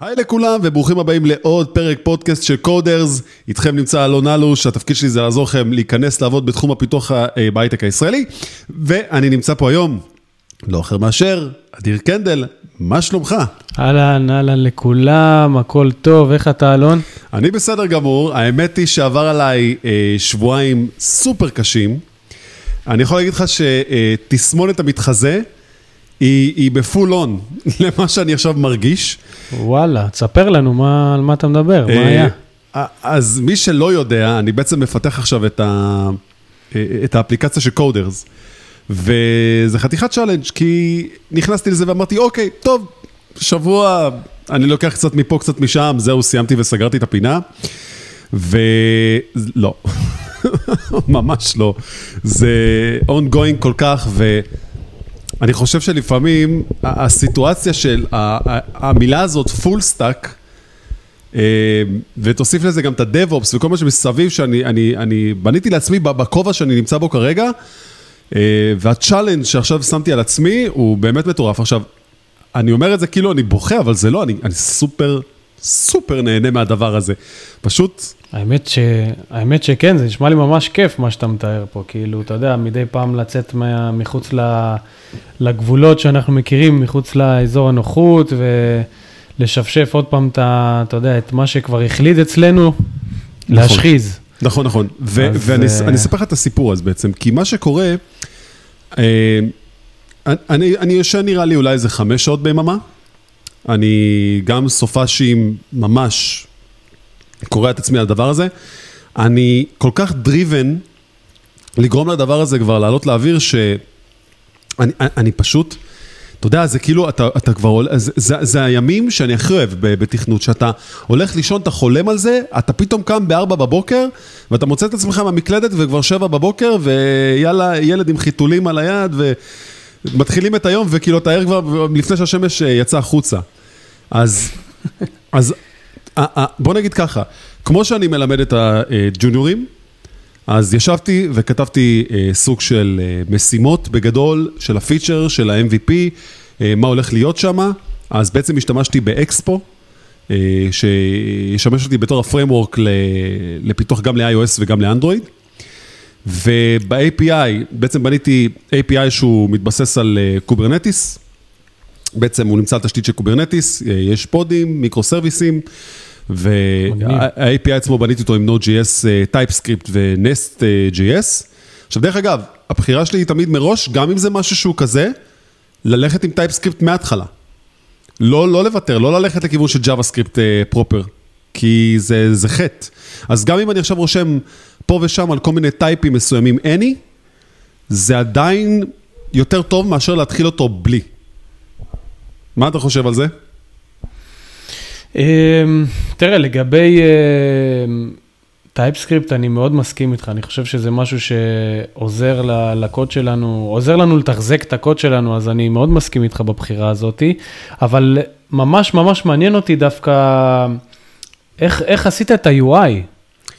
היי לכולם וברוכים הבאים לעוד פרק פודקאסט של קודרס. איתכם נמצא אלון אלוש, התפקיד שלי זה לעזור לכם להיכנס לעבוד בתחום הפיתוח אה, בהייטק הישראלי. ואני נמצא פה היום, לא אחר מאשר, אדיר קנדל, מה שלומך? אהלן, אהלן לכולם, הכל טוב, איך אתה אלון? אני בסדר גמור, האמת היא שעבר עליי אה, שבועיים סופר קשים. אני יכול להגיד לך שתסמונת המתחזה היא, היא ב full on למה שאני עכשיו מרגיש. וואלה, תספר לנו מה, על מה אתה מדבר, מה אה, היה? אז מי שלא יודע, אני בעצם מפתח עכשיו את, ה, אה, את האפליקציה של קודרס. וזה חתיכת challenge, כי נכנסתי לזה ואמרתי, אוקיי, טוב, שבוע, אני לוקח קצת מפה, קצת משם, זהו, סיימתי וסגרתי את הפינה. ולא, ממש לא. זה ongoing כל כך, ואני חושב שלפעמים הסיטואציה של המילה הזאת, full stack, אה, ותוסיף לזה גם את ה-DevOps וכל מה שמסביב, שאני אני, אני בניתי לעצמי בכובע שאני נמצא בו כרגע, אה, והצ'אלנג' שעכשיו שמתי על עצמי הוא באמת מטורף. עכשיו, אני אומר את זה כאילו אני בוכה, אבל זה לא, אני, אני סופר, סופר נהנה מהדבר הזה. פשוט... האמת, ש... האמת שכן, זה נשמע לי ממש כיף מה שאתה מתאר פה, כאילו, אתה יודע, מדי פעם לצאת מה... מחוץ ל... לגבולות שאנחנו מכירים, מחוץ לאזור הנוחות, ולשפשף עוד פעם את, ה... אתה יודע, את מה שכבר החליד אצלנו, להשחיז. נכון, נכון. ו- אז, ואני אה, אני אספר לך את הסיפור אז בעצם, כי מה שקורה, אה, אני, אני ישן נראה לי אולי איזה חמש שעות ביממה. אני גם סופאשים ממש קורע את עצמי על הדבר הזה. אני כל כך דריבן לגרום לדבר הזה כבר לעלות לאוויר, שאני אני פשוט, אתה יודע, זה כאילו, אתה, אתה כבר, זה, זה, זה הימים שאני הכי אוהב בתכנות, שאתה הולך לישון, אתה חולם על זה, אתה פתאום קם בארבע בבוקר, ואתה מוצא את עצמך מהמקלדת וכבר שבע בבוקר, ויאללה, ילד עם חיתולים על היד, ומתחילים את היום, וכאילו אתה ער כבר לפני שהשמש אה, יצאה החוצה. אז, אז בוא נגיד ככה, כמו שאני מלמד את הג'וניורים, אז ישבתי וכתבתי אה, סוג של אה, משימות בגדול של ה feature, של ה-MVP, מה הולך להיות שם, אז בעצם השתמשתי באקספו, שישמש אותי בתור ה framework לפיתוח גם ל-iOS וגם לאנדרואיד. וב-API, בעצם בניתי API שהוא מתבסס על אה, Kubernetes, בעצם הוא נמצא על תשתית של Kubernetes, אה, יש פודים, מיקרו סרוויסים, וה-API עצמו בניתי אותו עם Node.js, TypeScript ו-Nest.js. עכשיו דרך אגב, הבחירה שלי היא תמיד מראש, גם אם זה משהו שהוא כזה, ללכת עם TypeScript מההתחלה. לא, לא לוותר, לא ללכת לכיוון של JavaScript proper, כי זה, זה חטא. אז גם אם אני עכשיו רושם פה ושם על כל מיני טייפים מסוימים any, זה עדיין יותר טוב מאשר להתחיל אותו בלי. מה אתה חושב על זה? אמ, תראה, לגבי TypeScript, אני מאוד מסכים איתך, אני חושב שזה משהו שעוזר לקוד שלנו, עוזר לנו לתחזק את הקוד שלנו, אז אני מאוד מסכים איתך בבחירה הזאת, אבל ממש ממש מעניין אותי דווקא איך, איך עשית את ה-UI.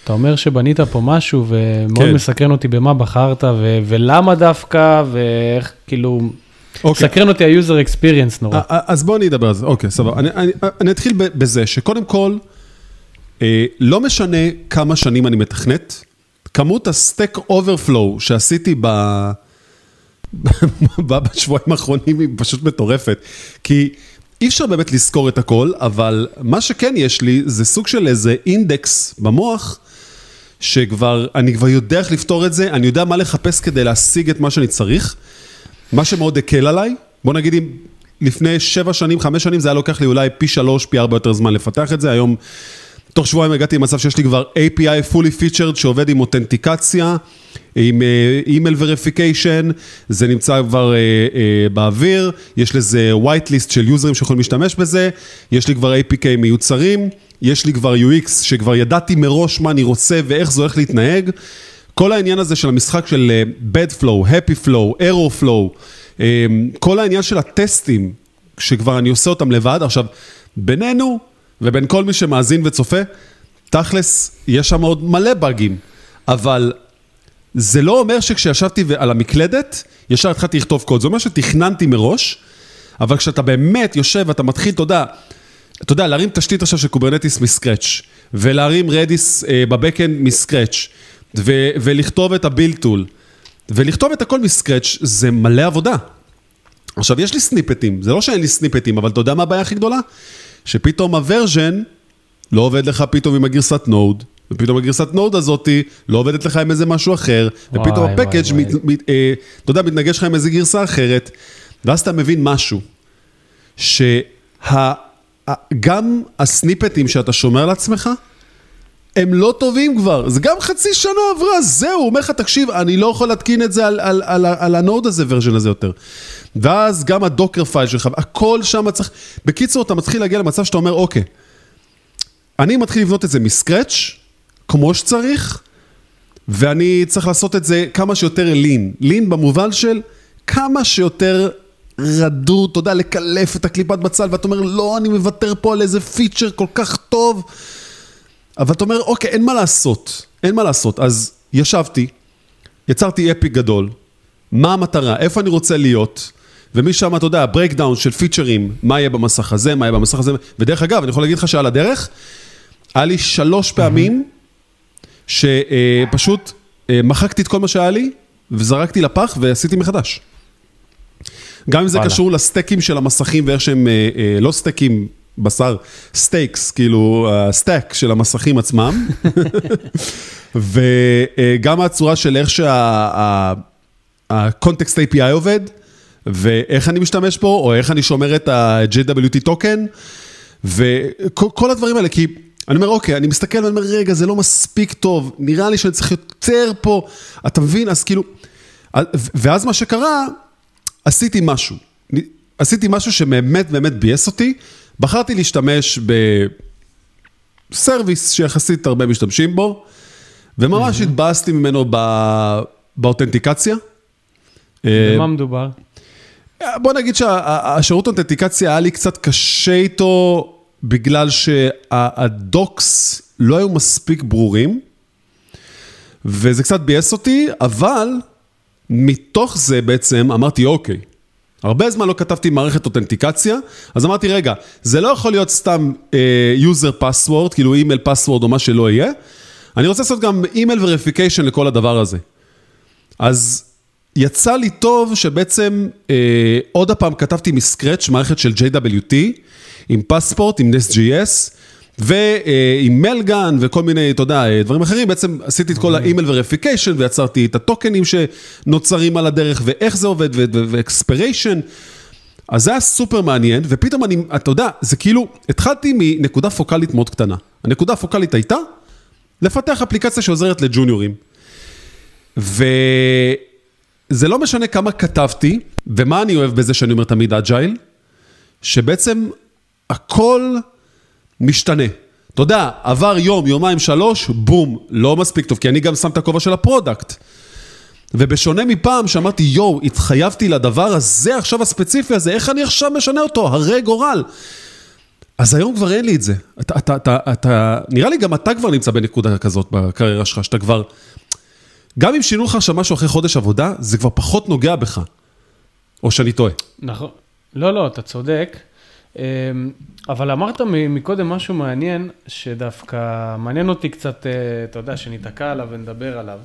אתה אומר שבנית פה משהו, ומאוד כן. מסקרן אותי במה בחרת, ו- ולמה דווקא, ואיך, כאילו, אוקיי. מסקרן אותי ה-user experience נורא. אז בוא אני אדבר על זה, אוקיי, סבבה. אני, אני, אני אתחיל בזה שקודם כל, אה, לא משנה כמה שנים אני מתכנת, כמות ה-Stack Overflow שעשיתי. ב- בשבועיים האחרונים היא פשוט מטורפת. כי אי אפשר באמת לזכור את הכל, אבל מה שכן יש לי זה סוג של איזה אינדקס במוח, שכבר, אני כבר יודע איך לפתור את זה, אני יודע מה לחפש כדי להשיג את מה שאני צריך. מה שמאוד הקל עליי, בוא נגיד אם לפני שבע שנים, חמש שנים, זה היה לוקח לי אולי פי שלוש, פי ארבע יותר זמן לפתח את זה, היום תוך שבועיים הגעתי למצב שיש לי כבר API fully featured שעובד עם אותנטיקציה, עם email verification, זה נמצא כבר אה, אה, באוויר, יש לזה white של יוזרים שיכולים להשתמש בזה, יש לי כבר APK מיוצרים, יש לי כבר UX שכבר ידעתי מראש מה אני רוצה ואיך זה הולך להתנהג. כל העניין הזה של המשחק של אה, bad flow, happy flow, error flow, אה, כל העניין של הטסטים, שכבר אני עושה אותם לבד, עכשיו, בינינו ובין כל מי שמאזין וצופה, תכלס, יש שם עוד מלא באגים, אבל זה לא אומר שכשישבתי על המקלדת, ישר התחלתי לכתוב קוד, זה אומר שתכננתי מראש, אבל כשאתה באמת יושב ואתה מתחיל, אתה יודע, אתה יודע, להרים תשתית עכשיו של Kubernetes מ-scratch, ולהרים Redis אה, ב-backend מ-scratch, ו- ולכתוב את ה-build tool, ולכתוב את הכל מ-scratch, זה מלא עבודה. עכשיו, יש לי סניפטים, זה לא שאין לי סניפטים, אבל אתה יודע מה הבעיה הכי גדולה? שפתאום ה-version לא עובד לך פתאום עם הגרסת Node, ופתאום הגרסת Node הזאתי לא עובדת לך עם איזה משמשהו אחר, ופתאום וואי, ה-package וואי, מת, מת, אה, אתה יודע, מתנגש לך עם איזה גרסה אחרת, ואז אתה מבין משהו, שגם הסניפטים שאתה שומר לעצמך, הם לא טובים כבר, זה גם חצי שנה עברה, זהו, הוא אומר לך, תקשיב, אני לא יכול להתקין את זה על, על, על, על ה-Node הזה, version הזה יותר. ואז גם הדוקר פייל שלך, הכל שם צריך... בקיצור, אתה מתחיל להגיע למצב שאתה אומר, אוקיי, אני מתחיל לבנות את זה מסקרץ', כמו שצריך, ואני צריך לעשות את זה כמה שיותר לין. לין במובן של כמה שיותר רדוד, אתה יודע, לקלף את הקליפת בצל, ואתה אומר, לא, אני מוותר פה על איזה פיצ'ר כל כך טוב. אבל אתה אומר, אוקיי, אין מה לעשות, אין מה לעשות. אז ישבתי, יצרתי epic גדול, מה המטרה, איפה אני רוצה להיות, ומשם, אתה יודע, breakdown של פיצ'רים, מה יהיה במסך הזה, מה יהיה במסך הזה, ודרך אגב, אני יכול להגיד לך שעל הדרך, היה לי שלוש פעמים שפשוט אה, מחקתי את כל מה שהיה לי, וזרקתי לפח ועשיתי מחדש. גם אם זה וואלה. קשור לסטייקים של המסכים ואיך שהם, אה, אה, לא סטייקים בשר, stacks, כאילו ה-stack של המסכים עצמם. וגם הצורה של איך שהקונטקסט API עובד, ואיך אני משתמש בו, או איך אני שומר את ה-JWT טוקן, וכל כל הדברים האלה, כי אני אומר, אוקיי, אני מסתכל ואני אומר, רגע, זה לא מספיק טוב, נראה לי שאני צריך יותר פה, אתה מבין? אז כאילו, ואז מה שקרה, עשיתי משהו. עשיתי משהו שבאמת באמת ביאס אותי, בחרתי להשתמש בסרוויס שיחסית הרבה משתמשים בו, וממש התבאסתי ממנו ב- באותנטיקציה. אה, במה מדובר? בוא נגיד שהשירות אותנטיקציה היה לי קצת קשה איתו, בגלל שהדוקס לא היו מספיק ברורים, וזה קצת ביאס אותי, אבל מתוך זה בעצם אמרתי, אוקיי, הרבה זמן לא כתבתי מערכת אותנטיקציה, אז אמרתי, רגע, זה לא יכול להיות סתם user אה, password, כאילו email password או מה שלא יהיה, אני רוצה לעשות גם email verification לכל הדבר הזה. אז יצא לי טוב שבעצם אה, עוד הפעם כתבתי מ-scratch מערכת של JWT עם Passport, עם NestJS ועם Mailgun וכל מיני, אתה יודע, דברים אחרים, בעצם עשיתי את כל ה-email verification ויצרתי את הטוקנים שנוצרים על הדרך ואיך זה עובד ואקספיריישן. אז זה היה סופר מעניין, ופתאום אני, אתה יודע, זה כאילו, התחלתי מנקודה פוקאלית מאוד קטנה. הנקודה הפוקאלית הייתה לפתח אפליקציה שעוזרת לג'וניורים. וזה לא משנה כמה כתבתי, ומה אני אוהב בזה שאני אומר תמיד Agile, שבעצם הכל משתנה. אתה יודע, עבר יום, יומיים, שלוש, בום, לא מספיק טוב, כי אני גם שם את הכובע של ה-product. ובשונה מפעם שאמרתי, יואו, התחייבתי לדבר הזה, עכשיו הספציפי הזה, איך אני עכשיו משנה אותו? הרי גורל. אז היום כבר אין לי את זה. אתה, אתה, אתה, אתה, נראה לי גם אתה כבר נמצא בנקודה כזאת בקריירה שלך, שאתה כבר... גם אם שינו לך עכשיו משהו אחרי חודש עבודה, זה כבר פחות נוגע בך. או שאני טועה. נכון. לא, לא, אתה צודק. אמ, אבל אמרת מקודם משהו מעניין, שדווקא מעניין אותי קצת, אה, אתה יודע, שניתקע עליו ונדבר עליו.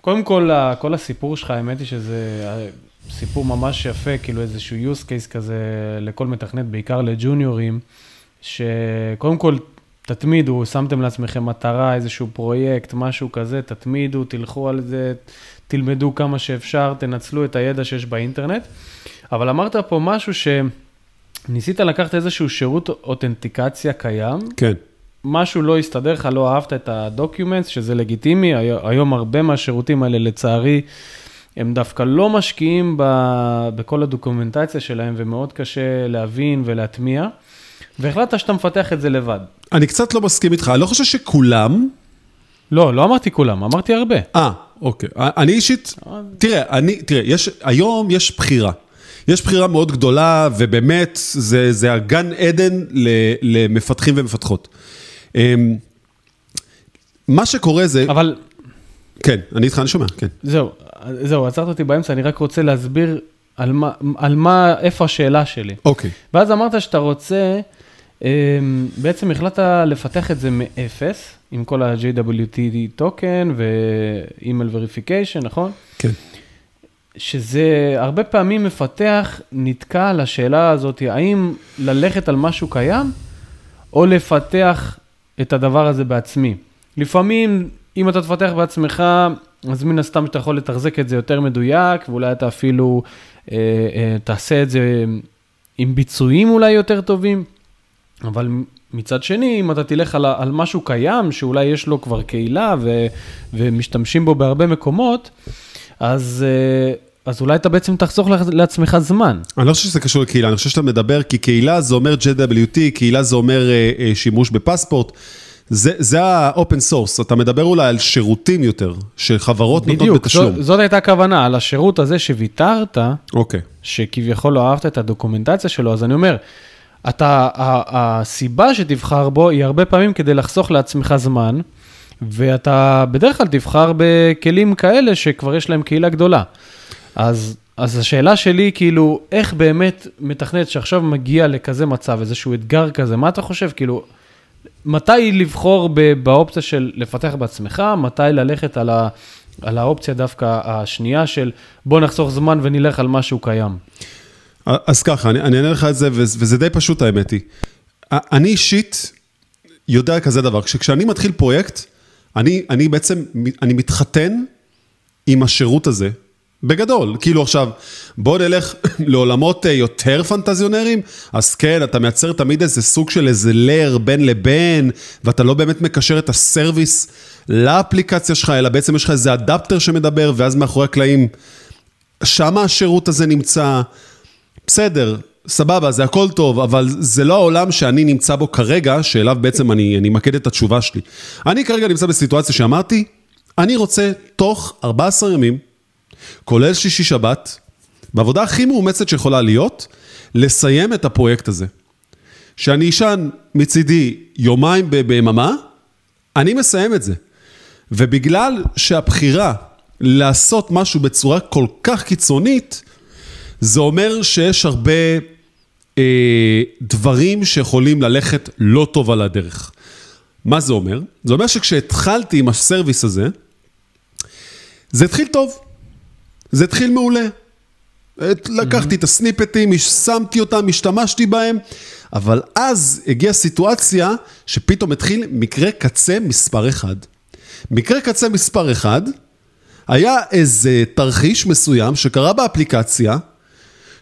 קודם כל, כל הסיפור שלך, האמת היא שזה אה, סיפור ממש יפה, כאילו איזשהו use case כזה לכל מתכנת, בעיקר לג'וניורים, שקודם כל, תתמידו, שמתם לעצמכם מטרה, איזשהו פרויקט, משהו כזה, תתמידו, תלכו על זה, תלמדו כמה שאפשר, תנצלו את הידע שיש באינטרנט. אבל אמרת פה משהו שניסית לקחת איזשהו שירות אותנטיקציה קיים, כן. משהו לא הסתדר לך, לא אהבת את הדוקיומנטס, שזה לגיטימי, הי- היום הרבה מהשירותים האלה, לצערי, הם דווקא לא משקיעים ב, בכל הדוקומנטציה שלהם, ומאוד קשה להבין ולהטמיע, והחלטת שאתה מפתח את זה לבד. אני קצת לא מסכים איתך, אני לא חושב שכולם... לא, לא אמרתי כולם, אמרתי הרבה. אה, אוקיי. אני אישית... תראה, אני... תראה, יש... היום יש בחירה. יש בחירה מאוד גדולה, ובאמת, זה, זה הגן עדן למפתחים ומפתחות. אמ, מה שקורה זה... אבל כן, אני איתך, אני שומע, כן. זהו, זהו, עצרת אותי באמצע, אני רק רוצה להסביר על מה, על מה, איפה השאלה שלי. אוקיי. ואז אמרת שאתה רוצה בעצם החלטת לפתח את זה מאפס, עם כל ה-JWT טוקן ו-email verification, נכון? כן. שזה הרבה פעמים מפתח נתקע על השאלה הזאת, האם ללכת על משהו קיים, או לפתח את הדבר הזה בעצמי. לפעמים, אם אתה תפתח בעצמך, אז מן הסתם אתה יכול לתחזק את זה יותר מדויק, ואולי אתה אפילו אה, אה, תעשה את זה עם ביצועים אולי יותר טובים, אבל מצד שני, אם אתה תלך על, על משהו קיים, שאולי יש לו כבר קהילה ו, ומשתמשים בו בהרבה מקומות, אז... אה, אז אולי אתה בעצם תחסוך לעצמך זמן. אני לא חושב שזה קשור לקהילה, אני חושב שאתה מדבר, כי קהילה זה אומר JWT, קהילה זה אומר אה, אה, שימוש בפספורט. זה, זה ה-open source, אתה מדבר אולי על שירותים יותר, שחברות נותנות בתשלום. בדיוק, זאת הייתה הכוונה, על השירות הזה שוויתרת, אוקיי. שכביכול לא אהבת את הדוקומנטציה שלו, אז אני אומר, אתה, הסיבה שתבחר בו היא הרבה פעמים כדי לחסוך לעצמך זמן, ואתה בדרך כלל תבחר בכלים כאלה שכבר יש להם קהילה גדולה. אז, אז השאלה שלי, כאילו, איך באמת מתכנת שעכשיו מגיע לכזה מצב, איזשהו אתגר כזה, מה אתה חושב? כאילו, מתי לבחור באופציה של לפתח בעצמך, מתי ללכת על, ה, על האופציה דווקא השנייה של בוא נחסוך זמן ונלך על משהו קיים? אז ככה, אני, אענה לך את זה, וזה די פשוט האמת היא. אני אישית יודע כזה דבר, כשאני מתחיל פרויקט, אני, אני בעצם, אני מתחתן עם השירות הזה, בגדול, כאילו עכשיו, בוא נלך לעולמות אה, יותר פנטזיונרים, אז כן, אתה מייצר תמיד איזה סוג של איזה לר בין לבין, ואתה לא באמת מקשר את הסרוויס לאפליקציה שלך, אלא בעצם יש לך איזה אדפטר שמדבר, ואז מאחורי הקלעים, שם השירות הזה נמצא. בסדר, סבבה, זה הכל טוב, אבל זה לא העולם שאני נמצא בו כרגע, שאליו בעצם אני, אני אמקד את התשובה שלי. אני כרגע נמצא בסיטואציה שאמרתי, אני רוצה תוך 14 ימים, כולל שישי שבת, בעבודה הכי מאומצת שיכולה להיות, לסיים את הפרויקט הזה. שאני אשן מצידי יומיים ביממה, אני מסיים את זה. ובגלל שהבחירה לעשות משהו בצורה כל כך קיצונית, זה אומר שיש הרבה אה, דברים שיכולים ללכת לא טוב על הדרך. מה זה אומר? זה אומר שכשהתחלתי עם הסרוויס הזה, זה התחיל טוב. זה התחיל מעולה. לקחתי את הסניפטים, שמתי אותם, השתמשתי בהם, אבל אז הגיעה סיטואציה שפתאום התחיל מקרה קצה מספר אחד. מקרה קצה מספר אחד, היה איזה תרחיש מסוים שקרה באפליקציה,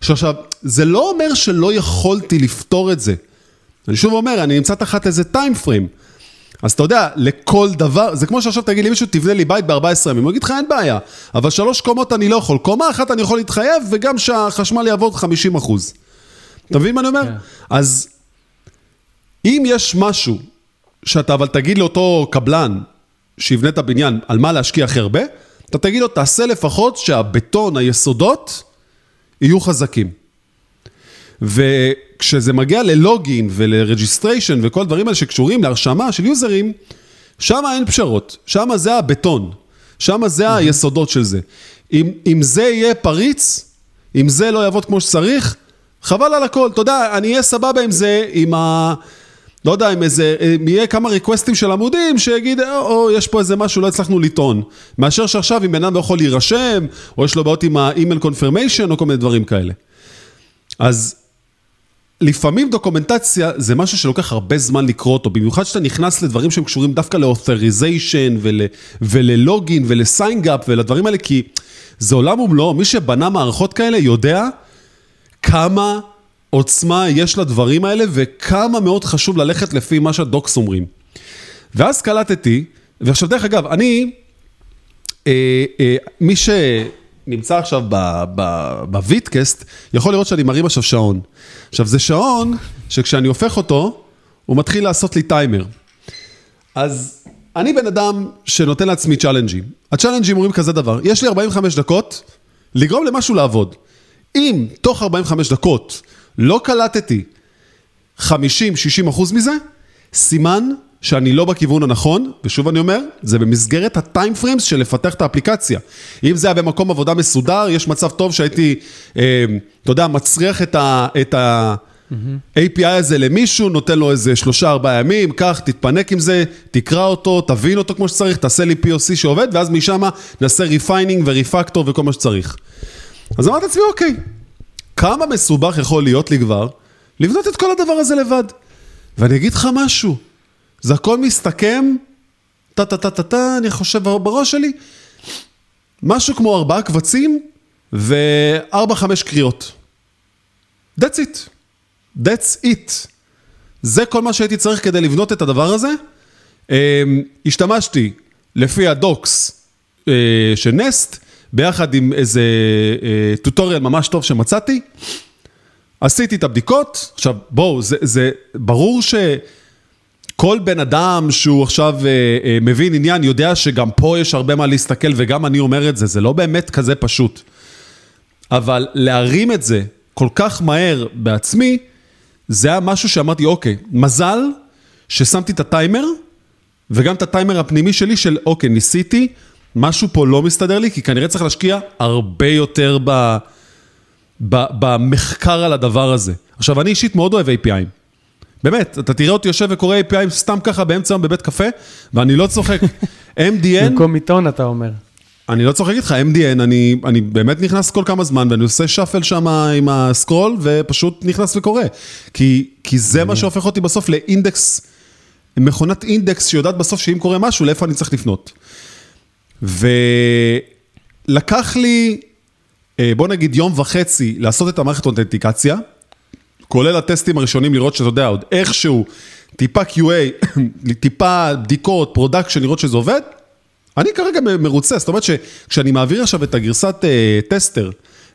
שעכשיו, זה לא אומר שלא יכולתי לפתור את זה. אני שוב אומר, אני נמצא תחת איזה טיים פריים. אז אתה יודע, לכל דבר, זה כמו שעכשיו תגיד לי מישהו, תבנה לי בית ב-14 ימים, הוא יגיד לך אין בעיה, אבל שלוש קומות אני לא יכול, קומה אחת אני יכול להתחייב, וגם שהחשמל יעבוד 50 אחוז. אתה מבין מה אני אומר? Yeah. כן. אז אם יש משהו שאתה אבל תגיד לאותו קבלן שיבנה את הבניין על מה להשקיע הכי הרבה, אתה תגיד לו, תעשה לפחות שהבטון, היסודות, יהיו חזקים. וכשזה מגיע ל-login ול-registration וכל הדברים האלה שקשורים להרשמה של יוזרים, שם אין פשרות, שם זה הבטון, שם זה. היסודות של זה. אם, אם זה יהיה פריץ, אם זה לא יעבוד כמו שצריך, חבל על הכל, אתה יודע, אני אהיה סבבה עם זה, עם ה... לא יודע, אם איזה, אם יהיה כמה ריקווסטים של עמודים, שיגיד, או, או, יש פה איזה משהו, לא הצלחנו לטעון. מאשר שעכשיו, אם בן אדם לא יכול להירשם, או יש לו בעיות עם ה-email confirmation, או כל מיני דברים כאלה. אז לפעמים דוקומנטציה זה משהו שלוקח הרבה זמן לקרוא אותו, במיוחד שאתה נכנס לדברים שהם קשורים דווקא ל-authorization ול, ול-login ול-sign up ולדברים האלה, כי זה עולם ומלואו, מי שבנה מערכות כאלה יודע כמה עוצמה יש לדברים האלה וכמה מאוד חשוב ללכת לפי מה שה-docs אומרים. ואז קלטתי, ועכשיו דרך אגב, אני, אה, אה, מי ש... נמצא עכשיו ב-vidcast, יכול לראות שאני מרים עכשיו שעון. עכשיו, זה שעון שכשאני הופך אותו, הוא מתחיל לעשות לי טיימר. אז אני בן אדם שנותן לעצמי צ'אלנג'ים. הצ'אלנג'ים אומרים כזה דבר, יש לי 45 דקות לגרום למשהו לעבוד. אם תוך 45 דקות לא קלטתי 50-60 אחוז מזה, סימן שאני לא בכיוון הנכון, ושוב אני אומר, זה במסגרת ה-time frames של לפתח את האפליקציה. אם זה היה במקום עבודה מסודר, יש מצב טוב שהייתי, אה, אתה יודע, מצריח את, ה, את API הזה למישהו, נותן לו איזה שלושה, ארבעה ימים, קח, תתפנק עם זה, תקרא אותו, תבין אותו כמו שצריך, תעשה לי POC שעובד, ואז משם נעשה refining ו refactor וכל מה שצריך. אז אמרתי לעצמי, אוקיי, כמה מסובך יכול להיות לי כבר לבנות את כל הדבר הזה לבד? ואני אגיד לך משהו, זה הכל מסתכם, טה-טה-טה-טה, אני חושב בראש שלי, משהו כמו ארבעה קבצים וארבע, חמש קריאות. That's it. That's it. זה כל מה שהייתי צריך כדי לבנות את הדבר הזה. אמ, השתמשתי לפי הדוקס אה, של נסט, ביחד עם איזה טוטוריאל ממש טוב שמצאתי. עשיתי את הבדיקות, עכשיו בואו, זה, זה ברור שכל בן אדם שהוא עכשיו אה, אה, מבין עניין יודע שגם פה יש הרבה מה להסתכל וגם אני אומר את זה, זה לא באמת כזה פשוט. אבל להרים את זה כל כך מהר בעצמי, זה היה משהו שאמרתי, אוקיי, מזל ששמתי את הטיימר, וגם את הטיימר הפנימי שלי של, אוקיי, ניסיתי, משהו פה לא מסתדר לי, כי כנראה צריך להשקיע הרבה יותר ב, ב, במחקר על הדבר הזה. עכשיו, אני אישית מאוד אוהב API. באמת, אתה תראה אותי יושב וקורא API סתם ככה באמצע היום בבית קפה, ואני לא צוחק. MDN... במקום עיתון, אתה אומר. אני לא צוחק איתך, MDN, אני, אני באמת נכנס כל כמה זמן, ואני עושה שאפל שם עם הסקרול, ופשוט נכנס וקורא. כי, כי זה מה שהופך אותי בסוף לאינדקס, מכונת אינדקס שיודעת בסוף שאם קורה משהו, לאיפה אני צריך לפנות. ולקח לי, אה, בוא נגיד יום וחצי, לעשות את המערכת אותנטיקציה, כולל הטסטים הראשונים, לראות שאתה יודע, עוד איכשהו, טיפה QA, טיפה בדיקות, production, לראות שזה עובד. אני כרגע מרוצה, זאת אומרת שכשאני מעביר עכשיו את הגרסת uh, tester,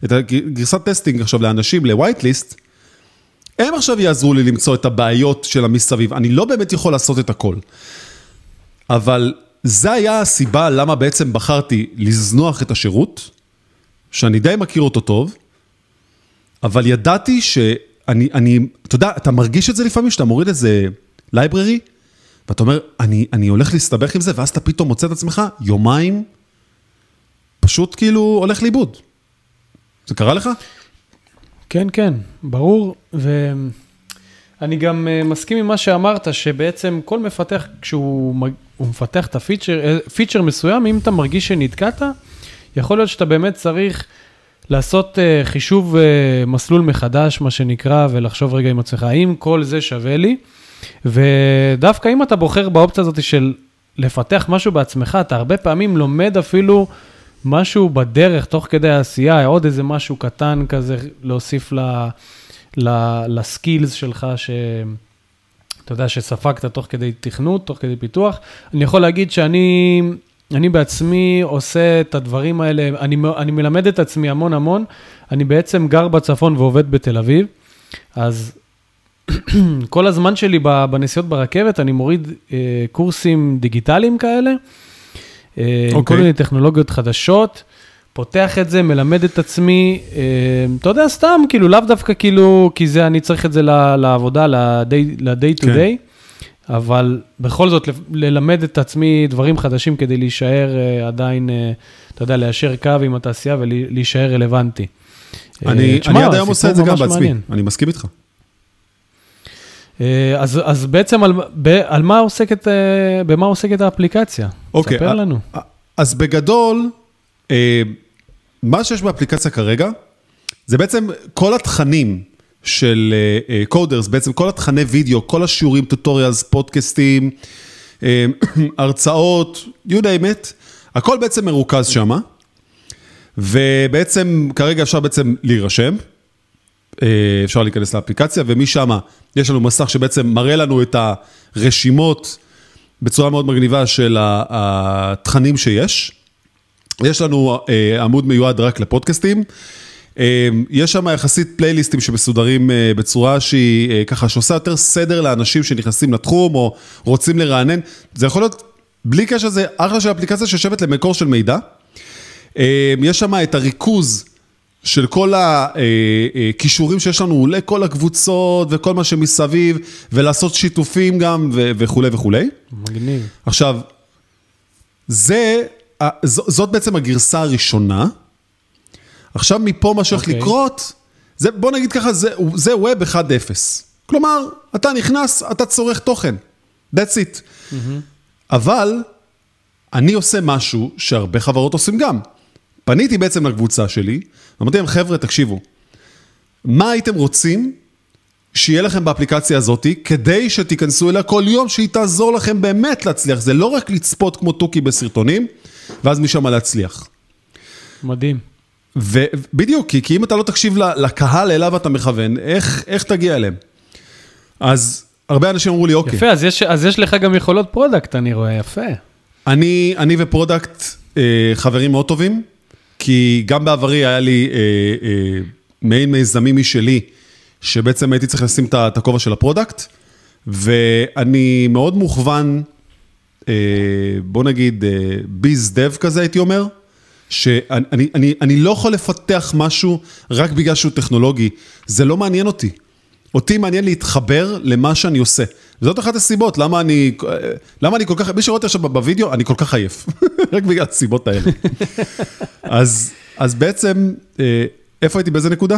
את הגרסת testing עכשיו לאנשים, ל-white הם עכשיו יעזרו לי למצוא את הבעיות של המסביב. אני לא באמת יכול לעשות את הכל. אבל זה היה הסיבה למה בעצם בחרתי לזנוח את השירות, שאני די מכיר אותו טוב, אבל ידעתי שאני, אני, אתה יודע, אתה מרגיש את זה לפעמים, שאתה מוריד איזה library, ואתה אומר, אני, אני הולך להסתבך עם זה, ואז אתה פתאום מוצא את עצמך יומיים, פשוט כאילו הולך לאיבוד. זה קרה לך? כן, כן, ברור, ואני גם אה, מסכים עם מה שאמרת, שבעצם כל מפתח, כשהוא מפתח את הפיצ'ר, פיצ'ר אה, מסוים, אם אתה מרגיש שנתקעת, יכול להיות שאתה באמת צריך לעשות uh, חישוב uh, מסלול מחדש, מה שנקרא, ולחשוב רגע עם עצמך, האם כל זה שווה לי? ודווקא אם אתה בוחר באופציה הזאת של לפתח משהו בעצמך, אתה הרבה פעמים לומד אפילו משהו בדרך, תוך כדי העשייה, עוד איזה משהו קטן כזה להוסיף ל, לסקילס שלך, ש... אתה יודע, שספגת תוך כדי תכנות, תוך כדי פיתוח. אני יכול להגיד שאני אני בעצמי עושה את הדברים האלה, אני, אני מלמד את עצמי המון המון. אני בעצם גר בצפון ועובד בתל אביב, אז כל הזמן שלי בנסיעות ברכבת, אני מוריד אה, קורסים דיגיטליים כאלה, אה, okay. כל אוקיי. מיני טכנולוגיות חדשות, פותח את זה, מלמד את עצמי, אה, אתה יודע, סתם, כאילו, לאו דווקא כאילו, כי זה, אני צריך את זה לעבודה, ל-day to day. אבל בכל זאת, ללמד את עצמי דברים חדשים כדי להישאר uh, עדיין, uh, אתה יודע, ליישר קו עם התעשייה ולהישאר רלוונטי. אני, uh, אני עד היום עושה את זה גם בעצמי, מעניין. אני מסכים איתך. אה, אז, אז בעצם על, ב, על מה עוסקת, אה, במה עוסקת האפליקציה? אוקיי. ספר לנו. אז בגדול, אה, מה שיש באפליקציה כרגע, זה בעצם כל התכנים של קודרס, בעצם כל התכני וידאו, כל השיעורים, טוטוריאלס, פודקאסטים, הרצאות, you name it, הכל בעצם מרוכז שם, ובעצם כרגע אפשר בעצם להירשם, אפשר להיכנס לאפליקציה, ומשם יש לנו מסך שבעצם מראה לנו את הרשימות בצורה מאוד מגניבה של התכנים שיש. יש לנו אה, עמוד מיועד רק לפודקאסטים. אה, יש שם יחסית פלייליסטים שמסודרים אה, בצורה שהיא ככה, שעושה יותר סדר לאנשים שנכנסים לתחום או רוצים לרענן. זה יכול להיות, בלי קשר, זה אחלה של אפליקציה שיושבת למקור של מידע. יש שם את הריכוז של כל הכישורים שיש לנו לכל הקבוצות וכל מה שמסביב, ולעשות שיתופים גם וכולי וכולי. מגניב. עכשיו, זה, זאת בעצם הגרסה הראשונה. עכשיו מפה מה שהולך okay. אוקיי. לקרות, זה, בוא נגיד ככה, זה, זה Web 1.0. כלומר, אתה נכנס, אתה צורך תוכן. That's it. Mm-hmm. אבל אני עושה משהו שהרבה חברות עושים גם. פניתי בעצם לקבוצה שלי, ואמרתי להם, חבר'ה, תקשיבו, מה הייתם רוצים שיהיה לכם באפליקציה הזאת, כדי שתיכנסו אליה כל יום, שהיא תעזור לכם באמת להצליח. זה לא רק לצפות כמו תוכי בסרטונים, ואז משם להצליח. מדהים. ובדיוק, כי, כי אם אתה לא תקשיב לקהל אליו אתה מכוון, איך, איך תגיע אליהם? אז הרבה אנשים אמרו לי, אוקיי. יפה, אז יש, אז יש לך גם יכולות product, אני רואה, יפה. אני, אני ו product אה, חברים מאוד טובים, כי גם בעברי היה לי אה, אה, מעין מיזמים משלי, שבעצם הייתי צריך לשים את הכובע של ה product, ואני מאוד מוכוון, אה, בוא נגיד, ביז אה, דב כזה הייתי אומר, שאני אני, אני, לא יכול לפתח משהו רק בגלל שהוא טכנולוגי, זה לא מעניין אותי. אותי מעניין להתחבר למה שאני עושה. וזאת אחת הסיבות, למה אני, למה אני כל כך, מי שרואה אותי עכשיו בווידאו, אני כל כך עייף. רק בגלל הסיבות האלה. אז, אז בעצם, אה, איפה הייתי, באיזה נקודה?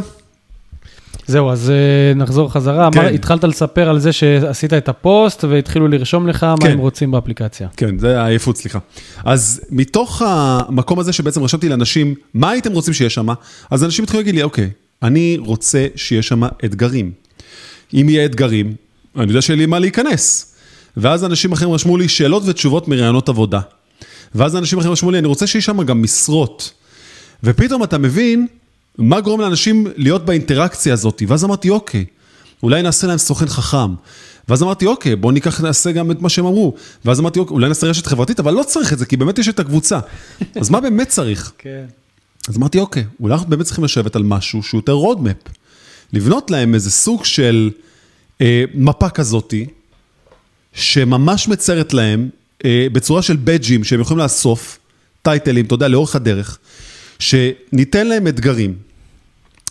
זהו, אז אה, נחזור חזרה. כן. אמר, התחלת לספר על זה שעשית את הפוסט והתחילו לרשום לך כן. מה הם רוצים באפליקציה. כן, זה העייפות, סליחה. אז מתוך המקום הזה שבעצם רשמתי לאנשים, מה הייתם רוצים שיהיה שם? אז אנשים התחילו להגיד לי, אוקיי, אני רוצה שיהיה שם אתגרים. אם יהיה אתגרים, אני יודע שיהיה לי מה להיכנס. ואז אנשים אחרים רשמו לי שאלות ותשובות מרעיונות עבודה. ואז אנשים אחרים רשמו לי, אני רוצה שיהיה שם גם משרות. ופתאום אתה מבין מה גורם לאנשים להיות באינטראקציה הזאת? ואז אמרתי, אוקיי, אולי נעשה להם סוכן חכם. ואז אמרתי, אוקיי, בואו ניקח, נעשה גם את מה שהם אמרו. ואז אמרתי, אוקיי, אולי נעשה רשת חברתית, אבל לא צריך את זה, כי באמת יש את הקבוצה. אז מה באמת צריך? כן. אז אמרתי, אוקיי, אולי אנחנו באמת צריכים לשבת על משהו שהוא יותר רודמפ. לבנות להם איזה סוג של אה, מפה כזאתי, שממש מציירת להם, אה, בצורה של בדג'ים שהם יכולים לאסוף, טייטלים, אתה יודע, לאורך הדרך. שניתן להם אתגרים,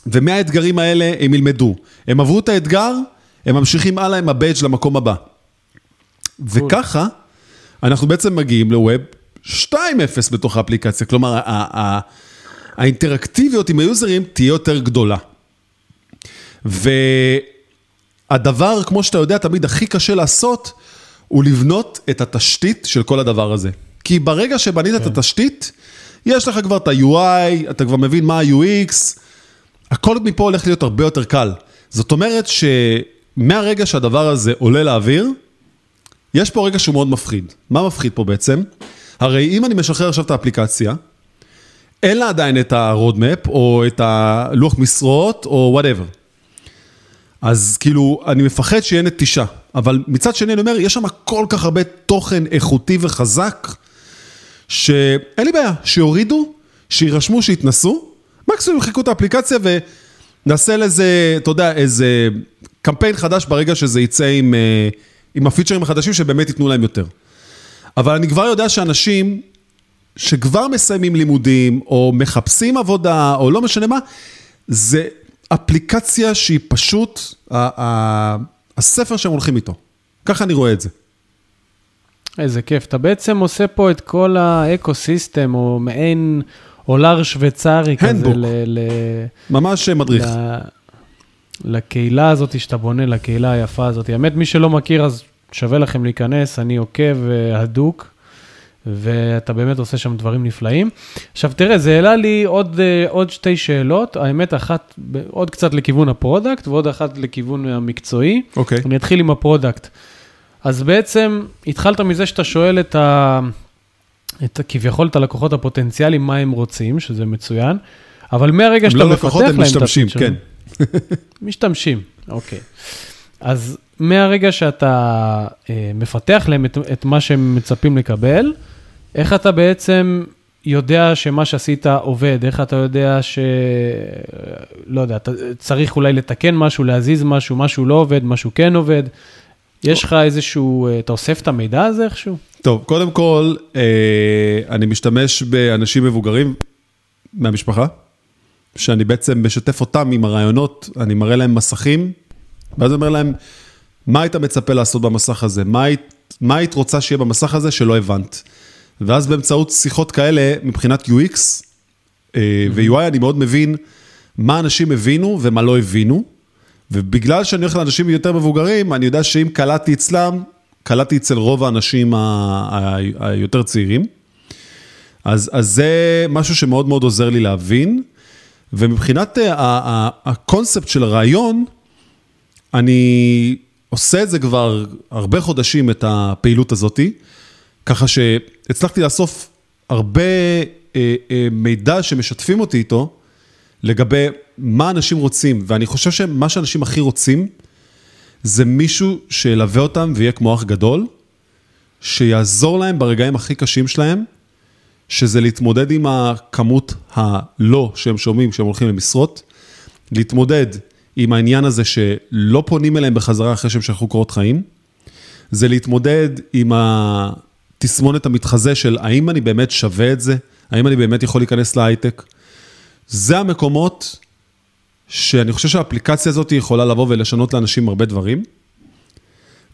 ומהאתגרים האלה הם ילמדו. הם עברו את האתגר, הם ממשיכים הלאה עם הבייג' למקום הבא. וככה, אנחנו בעצם מגיעים לווב 2.0 בתוך האפליקציה, כלומר, האינטראקטיביות עם היוזרים תהיה יותר גדולה. והדבר, כמו שאתה יודע, תמיד הכי קשה לעשות, הוא לבנות את התשתית של כל הדבר הזה. כי ברגע שבנית כן. את התשתית, יש לך כבר את ה-UI, אתה כבר מבין מה ה-UX, הכל מפה הולך להיות הרבה יותר קל. זאת אומרת שמהרגע שהדבר הזה עולה לאוויר, יש פה רגע שהוא מאוד מפחיד. מה מפחיד פה בעצם? הרי אם אני משחרר עכשיו את האפליקציה, אין לה עדיין את ה-roadmap, או את הלוח משרות, או וואטאבר. אז כאילו, אני מפחד שיהיה נטישה. אבל מצד שני, אני אומר, יש שם כל כך הרבה תוכן איכותי וחזק, שאין לי בעיה, שיורידו, שירשמו, שיתנסו, מקסימום יחקו את האפליקציה ונעשה לזה, אתה יודע, איזה קמפיין חדש ברגע שזה יצא עם, אה, עם הפיצ'רים החדשים שבאמת ייתנו להם יותר. אבל אני כבר יודע שאנשים שכבר מסיימים לימודים, או מחפשים עבודה, או לא משנה מה, זה אפליקציה שהיא פשוט הספר שהם הולכים איתו. ככה אני רואה את זה. איזה כיף. אתה בעצם עושה פה את כל האקו-סיסטם, או מעין עולר שוויצרי כזה. ל, ל, ממש מדריך. ל, לקהילה הזאת שאתה בונה, לקהילה היפה הזאת. האמת, מי שלא מכיר, אז שווה לכם להיכנס, אני עוקב אה, הדוק, ואתה באמת עושה שם דברים נפלאים. עכשיו, תראה, זה העלה לי עוד, אה, עוד שתי שאלות, האמת, אחת עוד קצת לכיוון ה product, ועוד אחת לכיוון המקצועי. אוקיי. Okay. אני אתחיל עם ה product. אז בעצם התחלת מזה שאתה שואל את ה... את, כביכול את הלקוחות הפוטנציאליים, מה הם רוצים, שזה מצוין, אבל מהרגע שאתה לא מפתח להם את הפיצ'רים... הם לא לקוחות, הם משתמשים, כן. משתמשים, אוקיי. אז מהרגע שאתה אה, מפתח להם את, את מה שהם מצפים לקבל, איך אתה בעצם יודע שמה שעשית עובד? איך אתה יודע ש... לא יודע, אתה צריך אולי לתקן משהו, להזיז משהו, משהו לא עובד, משהו כן עובד. יש לך איזשהו, אה, אתה אוסף את המידע הזה איכשהו? טוב, קודם כל, אה, אני משתמש באנשים מבוגרים מהמשפחה, שאני בעצם משתף אותם עם הרעיונות, אני מראה להם מסכים, ואז אני אומר להם, מה היית מצפה לעשות במסך הזה? מה היית, מה היית רוצה שיהיה במסך הזה שלא הבנת? ואז באמצעות שיחות כאלה, מבחינת UX אה, ו-UI, אני מאוד מבין מה אנשים הבינו ומה לא הבינו, ובגלל שאני הולך לאנשים יותר מבוגרים, אני יודע שאם קלטתי אצלם, קלטתי אצל רוב האנשים היותר צעירים. אז, אז זה משהו שמאוד מאוד עוזר לי להבין, ומבחינת אה, הקונספט של הרעיון, אני עושה את זה כבר הרבה חודשים, את הפעילות הזאתי, ככה שהצלחתי לאסוף הרבה אה, אה, מידע שמשתפים אותי איתו, לגבי מה אנשים רוצים, ואני חושב שמה שאנשים הכי רוצים, זה מישהו שילווה אותם ויהיה כמו אח גדול, שיעזור להם ברגעים הכי קשים שלהם, שזה להתמודד עם הכמות הלא שהם שומעים כשהם הולכים למשרות, להתמודד עם העניין הזה שלא פונים אליהם בחזרה אחרי שהם שלחו קורות חיים, זה להתמודד עם התסמונת המתחזה של האם אני באמת שווה את זה, האם אני באמת יכול להיכנס להייטק. זה המקומות שאני חושב שהאפליקציה הזאת יכולה לבוא ולשנות לאנשים הרבה דברים.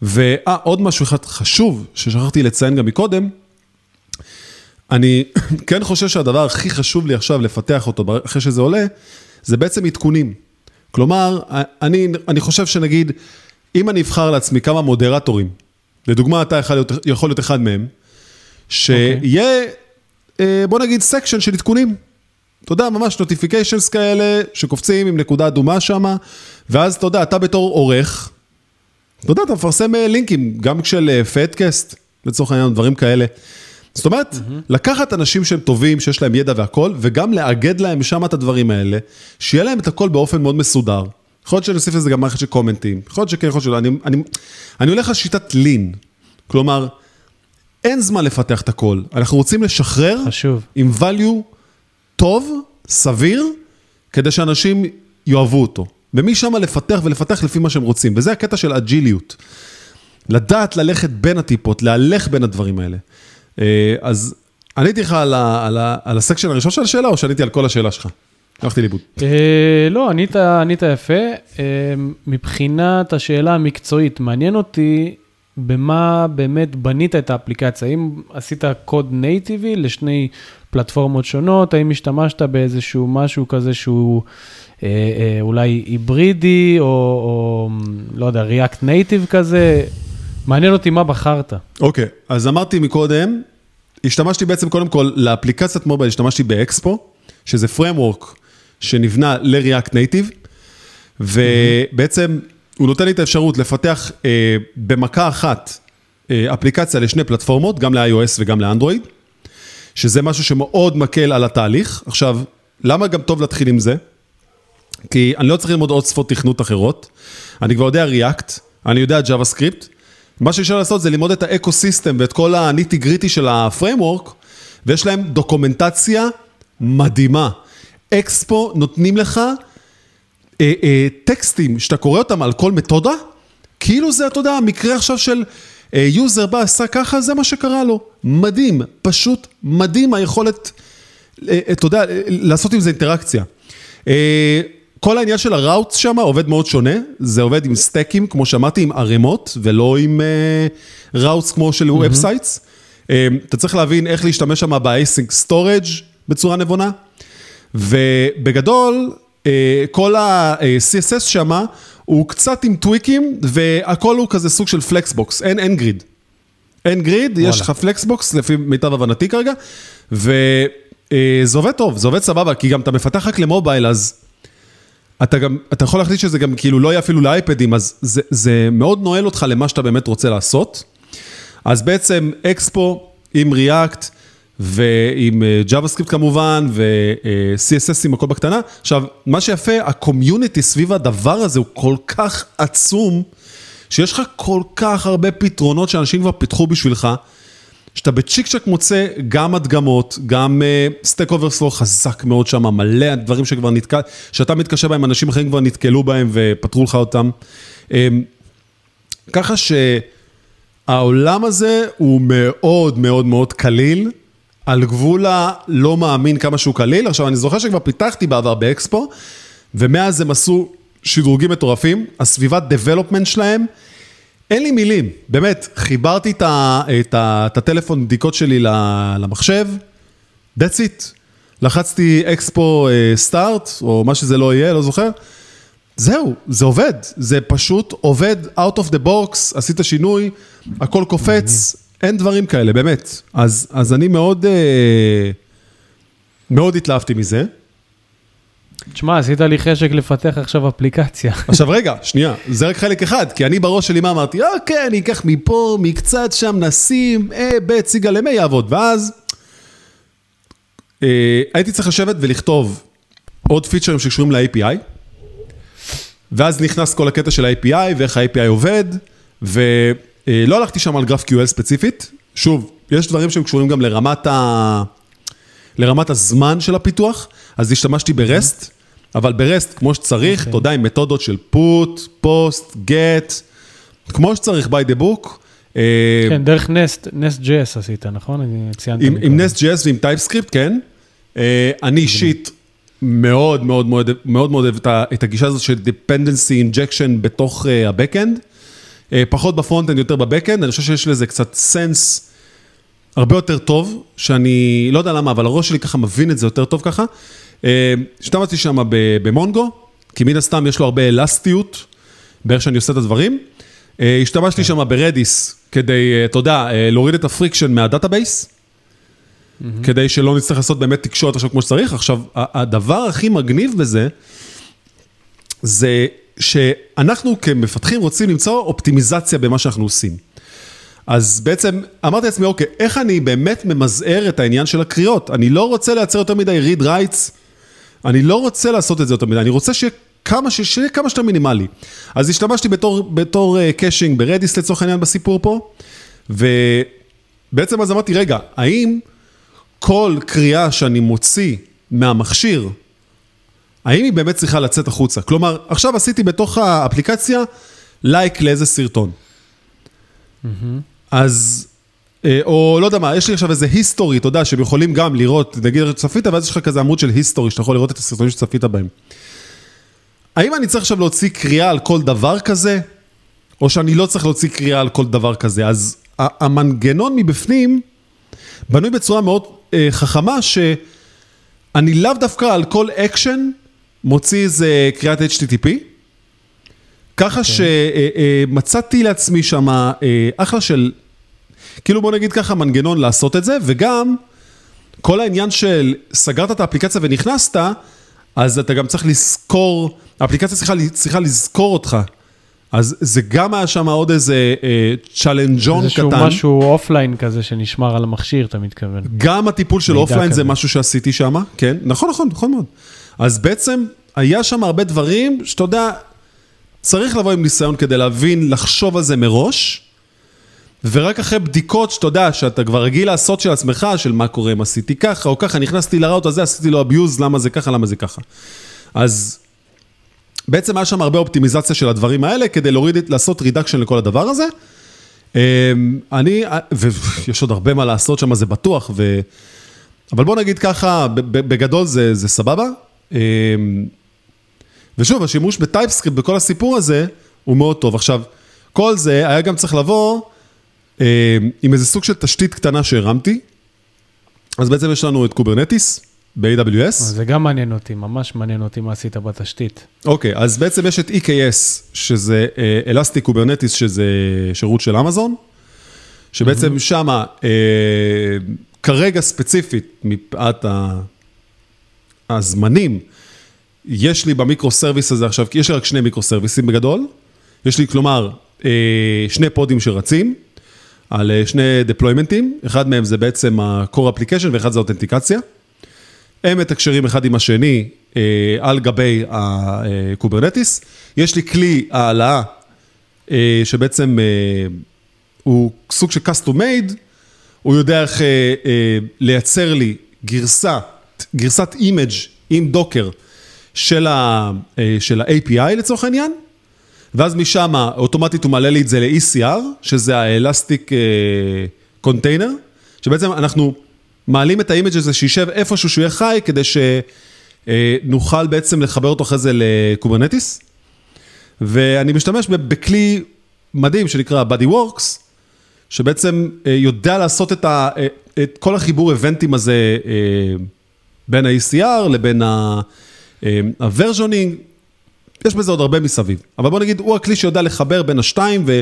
ואה, עוד משהו אחד חשוב ששכחתי לציין גם מקודם, אני כן חושב שהדבר הכי חשוב לי עכשיו לפתח אותו אחרי שזה עולה, זה בעצם עדכונים. כלומר, אני, אני חושב שנגיד, אם אני אבחר לעצמי כמה מודרטורים, לדוגמה, אתה יכול להיות, יכול להיות אחד מהם, שיהיה, okay. בוא נגיד, section של עדכונים. אתה יודע, ממש notifications כאלה, שקופצים עם נקודה אדומה שם, ואז אתה יודע, אתה בתור עורך, אתה יודע, אתה מפרסם לינקים, גם של פדקאסט, לצורך העניין, דברים כאלה. זאת אומרת, mm-hmm. לקחת אנשים שהם טובים, שיש להם ידע והכל, וגם לאגד להם שם את הדברים האלה, שיהיה להם את הכל באופן מאוד מסודר. יכול להיות שאני אוסיף לזה גם מערכת של קומנטים, יכול להיות שכן, יכול להיות שלא. אני, אני, אני הולך על שיטת לין. כלומר, אין זמן לפתח את הכל. אנחנו רוצים לשחרר, חשוב. עם value טוב, סביר, כדי שאנשים יאהבו אותו. ומשם לפתח ולפתח לפי מה שהם רוצים. וזה הקטע של אג'יליות. לדעת ללכת בין הטיפות, להלך בין הדברים האלה. אז עניתי לך על, על, על הסקשן הראשון של השאלה, או שעניתי על כל השאלה שלך? הלכתי לאיבוד. לא, ענית, יפה. מבחינת השאלה המקצועית, מעניין אותי במה באמת בנית את האפליקציה. האם עשית קוד נייטיבי לשני פלטפורמות שונות? האם השתמשת באיזשהו משהו כזה שהוא אה, אה, אולי היברידי, או, או לא יודע, React Native כזה? מעניין אותי מה בחרת. אוקיי, okay, אז אמרתי מקודם, השתמשתי בעצם קודם כל לאפליקציית מובייל, השתמשתי באקספו, שזה framework שנבנה ל-React Native, ובעצם הוא נותן לי את האפשרות לפתח אה, במכה אחת אה, אפליקציה לשני פלטפורמות, גם ל-iOS וגם לאנדרואיד, שזה משהו שמאוד מקל על התהליך. עכשיו, למה גם טוב להתחיל עם זה? כי אני לא צריך ללמוד עוד שפות תכנות אחרות, אני כבר יודע React, אני יודע JavaScript, מה שאפשר לעשות זה ללמוד את ה ecosystem ואת כל ה nitty gritty של ה framework, ויש להם דוקומנטציה מדהימה. אקספו נותנים לך אה, אה, טקסטים שאתה קורא אותם על כל מתודה, כאילו זה, אתה יודע, המקרה עכשיו של אה, user בא, עשה ככה, זה מה שקרה לו. מדהים, פשוט מדהים היכולת, אה, אתה יודע, לעשות עם זה אינטראקציה. אה, כל העניין של ה routes שם עובד מאוד שונה, זה עובד עם סטאקים, כמו שאמרתי, עם ערימות, ולא עם routes uh, כמו של websites. Mm-hmm. Uh, אתה צריך להבין איך להשתמש שם ב-async storage בצורה נבונה, ובגדול, כל ה-CSS שם הוא קצת עם טוויקים, והכל הוא כזה סוג של flexbox, אין, אין grid. אין grid, וואלה. יש לך flexbox, לפי מיטב הבנתי כרגע, וזה uh, עובד טוב, זה עובד סבבה, כי גם אתה מפתח רק למובייל, אז... אתה גם, אתה יכול להחליט שזה גם כאילו לא יהיה אפילו לאייפדים, אז זה, זה מאוד נועל אותך למה שאתה באמת רוצה לעשות. אז בעצם אקספו עם ריאקט ועם JavaScript כמובן, ו-CSS עם הכל בקטנה. עכשיו, מה שיפה, הקומיוניטי סביב הדבר הזה הוא כל כך עצום, שיש לך כל כך הרבה פתרונות שאנשים כבר פיתחו בשבילך. שאתה בצ'יק צ'ק מוצא גם הדגמות, גם Stack Overflow חזק מאוד שם, מלא דברים שכבר נתקל, שאתה מתקשר בהם, אנשים אחרים כבר נתקלו בהם ופתרו לך אותם. ככה שהעולם הזה הוא מאוד מאוד מאוד קליל, על גבול הלא מאמין כמה שהוא קליל. עכשיו, אני זוכר שכבר פיתחתי בעבר באקספו, ומאז הם עשו שדרוגים מטורפים, הסביבת development שלהם, אין לי מילים, באמת, חיברתי את, ה, את, ה, את הטלפון בדיקות שלי למחשב, that's it. לחצתי אקספו סטארט, או מה שזה לא יהיה, לא זוכר. זהו, זה עובד, זה פשוט עובד out of the box, עשית שינוי, הכל קופץ, אין דברים כאלה, באמת. אז, אז אני מאוד, אה, מאוד התלהבתי מזה. תשמע, עשית לי חשק לפתח עכשיו אפליקציה. עכשיו רגע, שנייה, זה רק חלק אחד, כי אני בראש שלי מה אמרתי, אוקיי, אני אקח מפה, מקצת שם, נשים, אה, ב', סיגה למי יעבוד, ואז אה, הייתי צריך לשבת ולכתוב עוד פיצ'רים שקשורים ל-API, ואז נכנס כל הקטע של ה-API ואיך ה-API עובד, ולא הלכתי שם על גרף QL ספציפית, שוב, יש דברים שהם קשורים גם לרמת, ה... לרמת הזמן של הפיתוח, אז השתמשתי ב REST, אבל ב REST כמו שצריך, אתה יודע, עם מתודות של put, post, get, כמו שצריך by the book. אה, כן, דרך Nest, Nest JS עשית, נכון? אני ציינתי. עם. עם Nest.js ועם TypeScript, כן. אה, אני אישית מאוד מאוד מאוד מאוד אוהב את הגישה הזאת של dependency injection בתוך אה, ה-Backend. אה, פחות ב frontend, יותר ב-Backend, אני חושב שיש לזה קצת sense הרבה יותר טוב, שאני לא יודע למה, אבל הראש שלי ככה מבין את זה יותר טוב ככה. אה, השתמשתי שם ב Mongo, כי מן הסתם יש לו הרבה אלסטיות באיך שאני עושה את הדברים. אה, השתמשתי שם ב Redis כדי, אתה יודע, להוריד את ה friction מה database. כדי שלא נצטרך לעשות באמת תקשורת עכשיו כמו שצריך. עכשיו, הדבר הכי מגניב בזה, זה שאנחנו כמפתחים רוצים למצוא אופטימיזציה במה שאנחנו עושים. אז בעצם אמרתי לעצמי, אוקיי, איך אני באמת ממזער את העניין של הקריאות? אני לא רוצה לייצר יותר מדי read writes, אני לא רוצה לעשות את זה יותר מדי, אני רוצה שיהיה כמה, ש- שיהיה כמה שיותר מינימלי. אז השתמשתי בתור, בתור caching ב Redis לצורך העניין בסיפור פה, ובעצם אז אמרתי, רגע, האם כל קריאה שאני מוציא מהמכשיר, האם היא באמת צריכה לצאת החוצה? כלומר, עכשיו עשיתי בתוך האפליקציה לייק לאיזה סרטון. אז, אה, או לא יודע מה, יש לי עכשיו איזה history, אתה יודע, שהם יכולים גם לראות, נגיד שצפית, ואז יש לך כזה עמוד של history, שאתה יכול לראות את הסרטונים שצפית בהם. האם אני צריך עכשיו להוציא קריאה על כל דבר כזה, או שאני לא צריך להוציא קריאה על כל דבר כזה? אז המנגנון מבפנים בנוי בצורה מאוד אה, חכמה, שאני לאו דווקא על כל אקשן מוציא איזה קריאת HTTP, ככה שמצאתי לעצמי שם אה, אחלה של, כאילו בוא נגיד ככה, מנגנון לעשות את זה, וגם כל העניין של סגרת את האפליקציה ונכנסת, אז אתה גם צריך לזכור, האפליקציה צריכה, צריכה לזכור אותך. אז זה גם היה שם עוד איזה אה, צ'אלנג'ון איזשהו קטן. משהו offline כזה שנשמר על המכשיר, אתה מתכוון. גם הטיפול של offline זה כזה. משהו שעשיתי שם, כן, נכון, נכון, נכון מאוד. אז בעצם היה שם הרבה דברים שאתה יודע, צריך לבוא עם ניסיון כדי להבין, לחשוב על זה מראש, ורק אחרי בדיקות שאתה יודע, שאתה כבר רגיל לעשות של עצמך, של מה קורה אם עשיתי ככה או ככה, נכנסתי ל route הזה, עשיתי לו abuse, למה זה ככה, למה זה ככה. אז בעצם היה שם הרבה אופטימיזציה של הדברים האלה, כדי להוריד, לעשות reduction לכל הדבר הזה. אמ, אני, ויש עוד הרבה מה לעשות שם, זה בטוח, ו... אבל בוא נגיד ככה, בגדול זה, זה סבבה. אמ, ושוב, השימוש ב TypeScript בכל הסיפור הזה הוא מאוד טוב. עכשיו, כל זה היה גם צריך לבוא אמ, עם איזה סוג של תשתית קטנה שהרמתי. אז בעצם יש לנו את Kubernetes ב-AWS. זה גם מעניין אותי, ממש מעניין אותי מה עשית בתשתית. אוקיי, אז בעצם יש את EKS, שזה Elastic Kubernetes, שזה שירות של אמזון, שבעצם שמה, אה, כרגע ספציפית, מפאת ה- הזמנים, יש לי ב micro service הזה עכשיו, כי יש לי רק שני micro serviceים בגדול, יש לי כלומר אה, שני podים שרצים, על אה, שני deploymentים, אחד מהם זה בעצם ה-core application ואחד זה האותנטיקציה. הם מתקשרים אחד עם השני אה, על גבי ה Kubernetes. יש לי כלי העלאה אה, שבעצם הוא סוג של custom made, הוא יודע איך לייצר לי גרסה, גרסת image עם Docker של, ה, אה, של ה-API לצורך העניין, ואז משם אוטומטית הוא מעלה לי את זה ל-ECR, שזה ה-Elastic אה, Container, שבעצם אנחנו מעלים את ה image הזה שישב איפשהו שהוא יהיה חי, כדי שנוכל בעצם לחבר אותו אחרי זה ל Kubernetes. ואני משתמש בכלי מדהים שנקרא Buddy Works, שבעצם אה, יודע לעשות את, ה, אה, את כל החיבור eventים הזה אה, בין ה-ECR לבין ה versioning, יש בזה עוד הרבה מסביב. אבל בוא נגיד, הוא הכלי שיודע לחבר בין השתיים ו-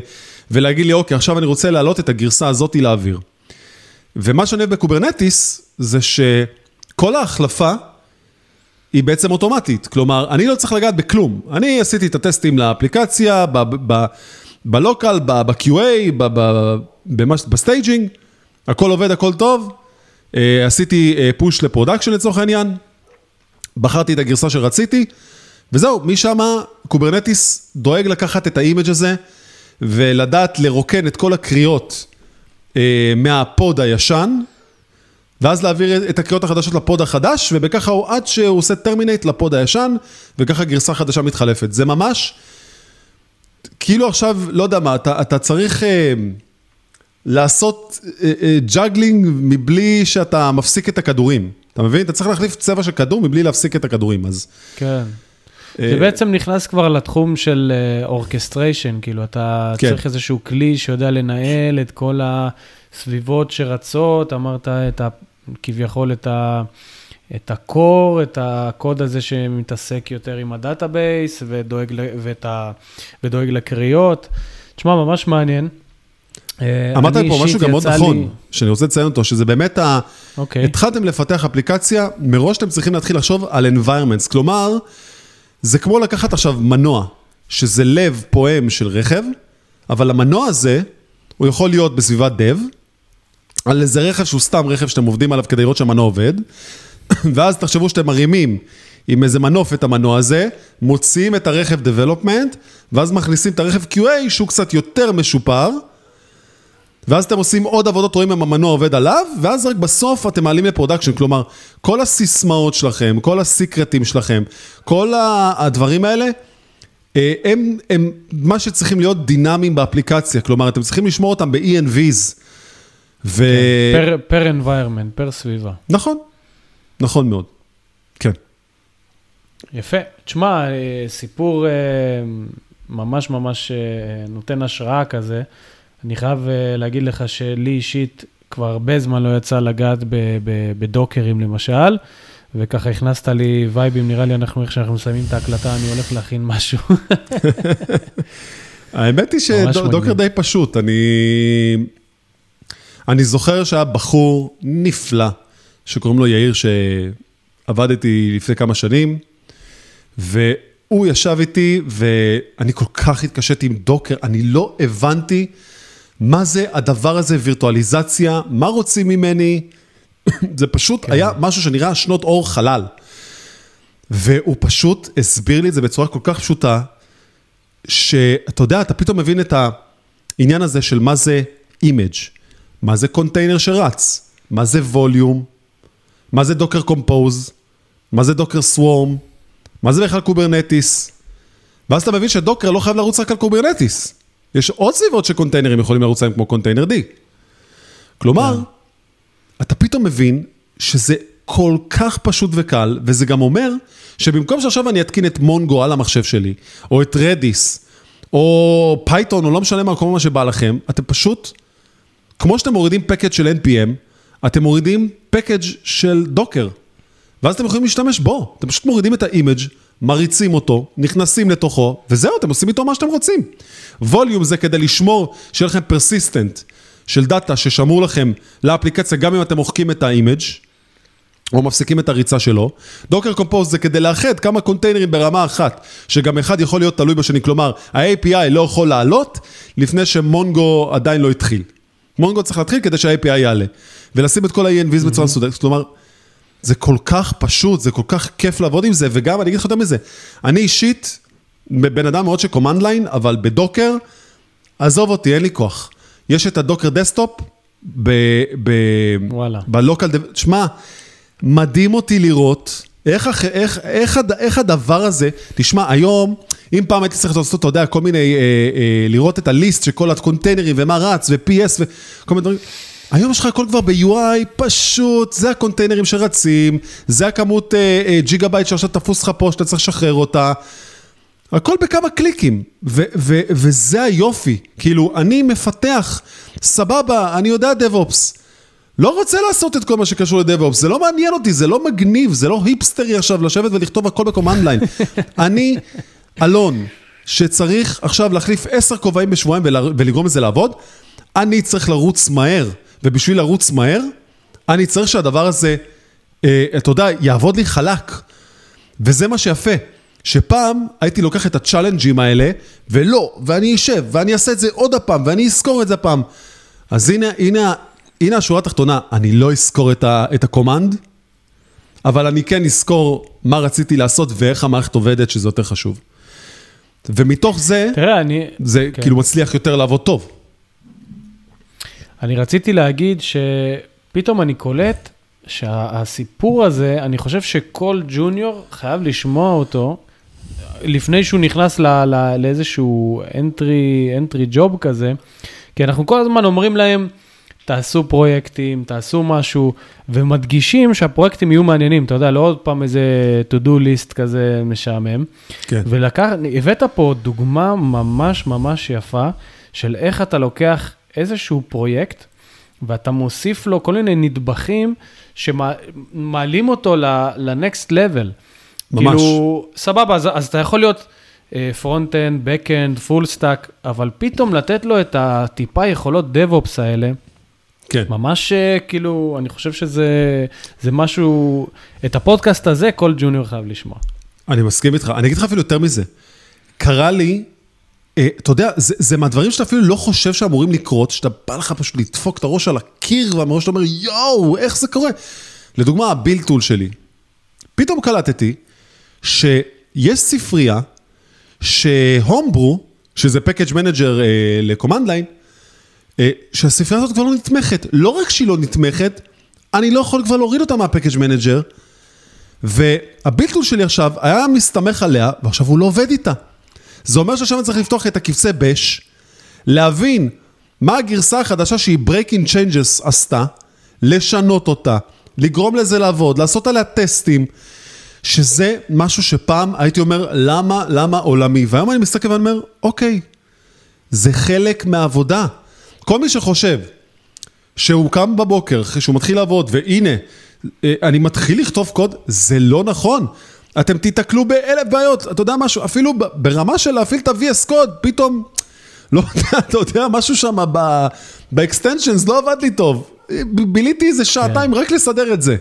ולהגיד לי, אוקיי, עכשיו אני רוצה להעלות את הגרסה הזאתי לאוויר. ומה שאני אוהב ב Kubernetes, זה שכל ההחלפה היא בעצם אוטומטית. כלומר, אני לא צריך לגעת בכלום. אני עשיתי את הטסטים לאפליקציה, ב local, ב-QA, ב staging, הכל עובד, הכל טוב. אה, עשיתי push אה, ל production לצורך העניין, בחרתי את הגרסה שרציתי, וזהו, משם Kubernetes דואג לקחת את ה image הזה ולדעת לרוקן את כל הקריאות אה, מה pod הישן, ואז להעביר את הקריאות החדשות ל pod החדש, ובככה הוא עד שהוא עושה terminate ל pod הישן, וככה גרסה חדשה מתחלפת. זה ממש, כאילו עכשיו, לא יודע מה, אתה, אתה צריך לעשות אה, אה, juggling מבלי שאתה מפסיק את הכדורים. אתה מבין? אתה צריך להחליף צבע של כדור מבלי להפסיק את הכדורים, אז... כן. אה, זה בעצם נכנס כבר לתחום של אורקסטריישן, אה, כאילו, אתה כן. צריך איזשהו כלי שיודע לנהל את כל הסביבות שרצות, אמרת את ה... כביכול את ה... את ה core, את הקוד הזה שמתעסק יותר עם ה database ודואג, ודואג לקריאות. תשמע, ממש מעניין. אה, אמרת פה משהו גם מאוד נכון, לי... שאני רוצה לציין אותו, שזה באמת, ה... okay. אוקיי. התחלתם לפתח אפליקציה, מראש אתם צריכים להתחיל לחשוב על environments, כלומר, זה כמו לקחת עכשיו מנוע, שזה לב פועם של רכב, אבל המנוע הזה, הוא יכול להיות בסביבת dev, על איזה רכב שהוא סתם רכב שאתם עובדים עליו כדי לראות שהמנוע עובד, ואז תחשבו שאתם מרימים עם איזה מנוף את המנוע הזה, מוציאים את הרכב development, ואז מכניסים את הרכב QA שהוא קצת יותר משופר, ואז אתם עושים עוד עבודות, רואים אם המנוע עובד עליו, ואז רק בסוף אתם מעלים ל production, כלומר, כל הסיסמאות שלכם, כל הסיקרטים שלכם, כל הדברים האלה, אה, הם, הם מה שצריכים להיות דינמיים באפליקציה, כלומר, אתם צריכים לשמור אותם ב-ENVs. ו... כן, פר, פר environment, פר סביבה. נכון, נכון מאוד, כן. יפה. תשמע, אה, סיפור אה, ממש ממש נותן השראה כזה. אני חייב אה, להגיד לך שלי אישית כבר הרבה זמן לא יצא לגעת בדוקרים למשל, וככה הכנסת לי וייבים, נראה לי אנחנו, איך שאנחנו מסיימים את ההקלטה, אני הולך להכין משהו. האמת היא שדוקר די פשוט, אני... אני זוכר שהיה בחור נפלא, שקוראים לו יאיר, שעבדתי לפני כמה שנים, והוא ישב איתי, ואני כל כך התקשיתי עם דוקר, אני לא הבנתי מה זה הדבר הזה, וירטואליזציה, מה רוצים ממני? זה פשוט כן. היה משהו שנראה שנות אור חלל. והוא פשוט הסביר לי את זה בצורה כל כך פשוטה, שאתה יודע, אתה פתאום מבין את העניין הזה של מה זה image, מה זה קונטיינר שרץ, מה זה volume, מה זה Docker Compose, מה זה Docker Swarm, מה זה בכלל Kubernetes. ואז אתה מבין ש Docker לא חייב לרוץ רק על Kubernetes. יש עוד סביבות ש containerים יכולים לרוץ להם כמו containerd. כלומר, yeah. כן. אתה פתאום מבין שזה כל כך פשוט וקל, וזה גם אומר שבמקום שעכשיו אני אתקין את Mongo על המחשב שלי, או את Redis, או Python, או לא משנה מה, כל מה שבא לכם, אתם פשוט, כמו שאתם מורידים package של NPM, אתם מורידים package של Docker. ואז אתם יכולים להשתמש בו, אתם פשוט מורידים את ה image, מריצים אותו, נכנסים לתוכו, וזהו, אתם עושים איתו מה שאתם רוצים. Volume זה כדי לשמור, שיהיה לכם persistent של data ששמור לכם לאפליקציה, גם אם אתם מוחקים את ה image או מפסיקים את הריצה שלו. Docker Compose זה כדי לאחד כמה containerים ברמה אחת, שגם אחד יכול להיות תלוי בשני, כלומר, ה-API לא יכול לעלות לפני ש Mongo עדיין לא התחיל. Mongo צריך להתחיל כדי שה-API יעלה, ולשים את כל ה-ENVs בצורה מסודרת, כלומר... זה כל כך פשוט, זה כל כך כיף לעבוד עם זה, וגם, אני אגיד לך יותר מזה, אני אישית, בן אדם מאוד של command line, אבל ב Docker, עזוב אותי, אין לי כוח. יש את ה Docker Desktop, ב... ב... וואלה. ב local, שמע, מדהים אותי לראות איך, איך, איך, איך הדבר הזה, תשמע, היום, אם פעם הייתי צריך לעשות, אתה יודע, כל מיני, אה, אה, לראות את ה list של כל ה containerים ומה רץ ו-PS וכל מיני דברים, היום יש לך הכל כבר ב-UI פשוט, זה ה containerים שרצים, זה הכמות אה, אה, ג'יגה בייט שעכשיו תפוס לך פה, שאתה צריך לשחרר אותה. הכל בכמה קליקים, ו- ו- וזה היופי. כאילו, אני מפתח, סבבה, אני יודע DevOps, לא רוצה לעשות את כל מה שקשור ל DevOps, זה לא מעניין אותי, זה לא מגניב, זה לא היפסטרי עכשיו לשבת ולכתוב הכל ב command line. אני, אלון, שצריך עכשיו להחליף עשר כובעים בשבועיים ולגרום לזה לעבוד, אני צריך לרוץ מהר, ובשביל לרוץ מהר, אני צריך שהדבר הזה, אה, אתה יודע, יעבוד לי חלק. וזה מה שיפה, שפעם הייתי לוקח את ה challengeים האלה, ולא, ואני אשב, ואני אעשה את זה עוד הפעם, ואני אזכור את זה הפעם. אז הנה, הנה, הנה השורה התחתונה, אני לא אזכור את, ה, את ה command, אבל אני כן אזכור מה רציתי לעשות ואיך המערכת עובדת, שזה יותר חשוב. ומתוך זה, תראה, אני... זה כן. כאילו מצליח יותר לעבוד טוב. אני רציתי להגיד שפתאום אני קולט שהסיפור הזה, אני חושב שכל ג'וניור חייב לשמוע אותו לפני שהוא נכנס ל, ל, לאיזשהו entry, entry job כזה, כי אנחנו כל הזמן אומרים להם, תעשו פרויקטים, תעשו משהו, ומדגישים שהפרויקטים יהיו מעניינים, אתה יודע, לא עוד פעם איזה to-do list כזה משעמם. כן. ולקח, הבאת פה דוגמה ממש ממש יפה של איך אתה לוקח איזשהו פרויקט, ואתה מוסיף לו כל מיני נדבכים שמעלים אותו ל-next level. ממש. כאילו, סבבה, אז, אז אתה יכול להיות front-end, back-end, full stack, אבל פתאום לתת לו את הטיפה יכולות DevOps האלה, כן. ממש אה, כאילו, אני חושב שזה זה משהו, את הפודקאסט הזה כל ג'וניור חייב לשמוע. אני מסכים איתך, אני אגיד לך אפילו יותר מזה. קרה לי, אתה יודע, זה, זה מהדברים שאתה אפילו לא חושב שאמורים לקרות, שאתה בא לך פשוט לדפוק את הראש על הקיר, והמראש אתה אומר, יואו, איך זה קורה? לדוגמה, ה build tool שלי. פתאום קלטתי שיש ספרייה ש Homebrew, שזה package manager אה, ל command line, אה, שהספרייה הזאת כבר לא נתמכת. לא רק שהיא לא נתמכת, אני לא יכול כבר להוריד אותה מה package manager, וה build tool שלי עכשיו היה מסתמך עליה, ועכשיו הוא לא עובד איתה. זה אומר אני צריך לפתוח את הקבצי Bash, להבין מה הגרסה החדשה שהיא Breaking Changes עשתה, לשנות אותה, לגרום לזה לעבוד, לעשות עליה טסטים, שזה משהו שפעם הייתי אומר, למה, למה, למה עולמי? והיום אני מסתכל ואני אומר, אוקיי, זה חלק מהעבודה. כל מי שחושב שהוא קם בבוקר, אחרי שהוא מתחיל לעבוד, והנה, אה, אני מתחיל לכתוב קוד, זה לא נכון. אתם תיתקלו באלף בעיות, אתה יודע משהו, אפילו ברמה של להפעיל את ה-VS קוד, פתאום, לא יודע, אתה יודע, משהו שם ב-extensions לא עבד לי טוב. ביליתי איזה שעתיים כן. רק לסדר את זה.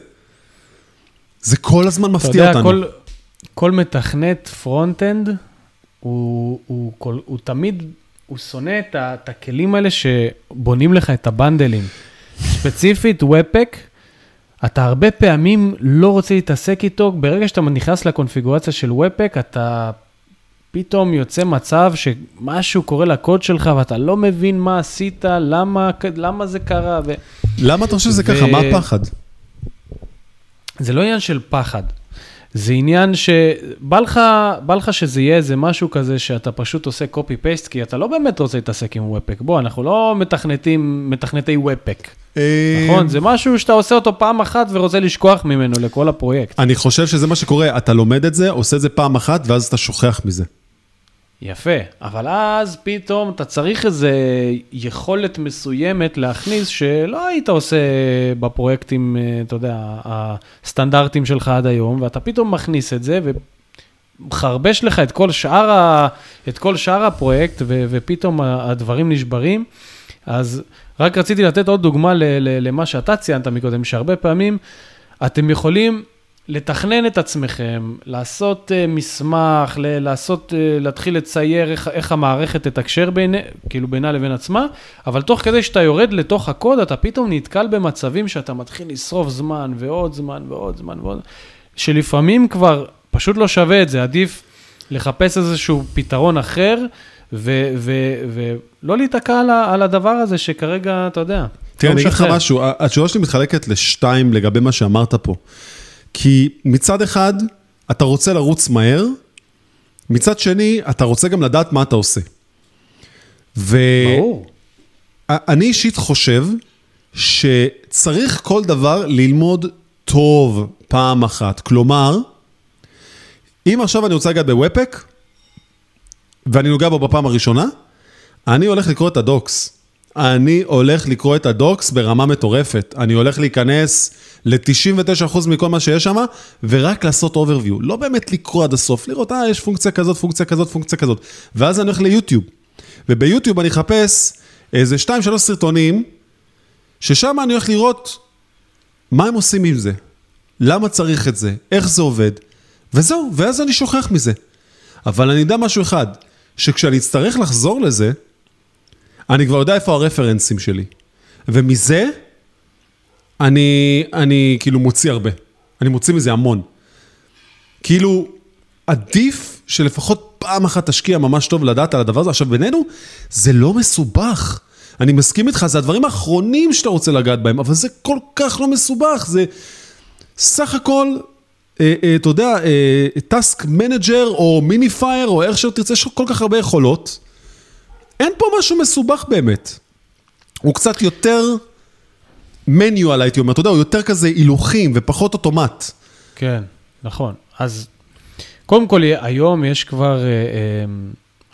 זה כל הזמן מפתיע אותנו. אתה יודע, כל, כל מתכנת front-end, הוא, הוא, הוא, הוא תמיד הוא שונא את, ה, את הכלים האלה שבונים לך את ה bundleים. ספציפית, Webpack, אתה הרבה פעמים לא רוצה להתעסק איתו, ברגע שאתה נכנס לקונפיגורציה של Webpack, אתה פתאום יוצא מצב שמשהו קורה לקוד שלך ואתה לא מבין מה עשית, למה, למה זה קרה. ו... למה אתה חושב שזה ו... ככה? מה הפחד? זה לא עניין של פחד. זה עניין שבא לך, לך שזה יהיה איזה משהו כזה שאתה פשוט עושה copy-paste, כי אתה לא באמת רוצה להתעסק עם וופק. בוא, אנחנו לא מתכנתים, מתכנתי וופק. אה, נכון? זה משהו שאתה עושה אותו פעם אחת ורוצה לשכוח ממנו לכל הפרויקט. אני חושב שזה מה שקורה, אתה לומד את זה, עושה את זה פעם אחת, ואז אתה שוכח מזה. יפה, אבל אז פתאום אתה צריך איזו יכולת מסוימת להכניס שלא היית עושה בפרויקטים, אה, אתה יודע, הסטנדרטים שלך עד היום, ואתה פתאום מכניס את זה ומחרבש לך את כל שאר, ה, את כל שאר הפרויקט, ו, ופתאום הדברים נשברים. אז רק רציתי לתת עוד דוגמה למה שאתה ציינת מקודם, שהרבה פעמים אתם יכולים לתכנן את עצמכם, לעשות uh, מסמך, ל- לעשות, uh, להתחיל לצייר איך, איך המערכת תתקשר בין, כאילו בינה לבין עצמה, אבל תוך כדי שאתה יורד לתוך הקוד, אתה פתאום נתקל במצבים שאתה מתחיל לשרוף זמן ועוד זמן ועוד זמן ועוד, שלפעמים כבר פשוט לא שווה את זה, עדיף לחפש איזשהו פתרון אחר, ולא להיתקע על, על הדבר הזה שכרגע, אתה יודע, תראה, אני אגיד לך משהו, התשובה שלי מתחלקת לשתיים לגבי מה שאמרת פה. כי מצד אחד, אתה רוצה לרוץ מהר, מצד שני, אתה רוצה גם לדעת מה אתה עושה. ו... ברור. אני אישית חושב שצריך כל דבר ללמוד טוב פעם אחת. כלומר, אם עכשיו אני רוצה לגעת בוופק, ואני נוגע בו בפעם הראשונה, אני הולך לקרוא את הדוקס. אני הולך לקרוא את הדוקס ברמה מטורפת. אני הולך להיכנס ל-99% מכל מה שיש שם, ורק לעשות overview. לא באמת לקרוא עד הסוף, לראות, אה, יש פונקציה כזאת, פונקציה כזאת, פונקציה כזאת. ואז אני הולך ליוטיוב. וביוטיוב אני אחפש איזה 2-3 סרטונים, ששם אני הולך לראות מה הם עושים עם זה, למה צריך את זה, איך זה עובד, וזהו, ואז אני שוכח מזה. אבל אני יודע משהו אחד, שכשאני אצטרך לחזור לזה, אני כבר יודע איפה הרפרנסים שלי. ומזה, אני, אני כאילו מוציא הרבה. אני מוציא מזה המון. כאילו, עדיף שלפחות פעם אחת תשקיע ממש טוב לדעת על הדבר הזה. עכשיו, בינינו, זה לא מסובך. אני מסכים איתך, זה הדברים האחרונים שאתה רוצה לגעת בהם, אבל זה כל כך לא מסובך. זה סך הכל, אה, אה, אתה יודע, task אה, manager או minifier, או איך שתרצה, יש כל כך הרבה יכולות. אין פה משהו מסובך באמת. הוא קצת יותר מניואל, הייתי אומר, אתה יודע, הוא יותר כזה הילוכים ופחות אוטומט. כן, נכון. אז קודם כל, היום יש כבר, אה, אה,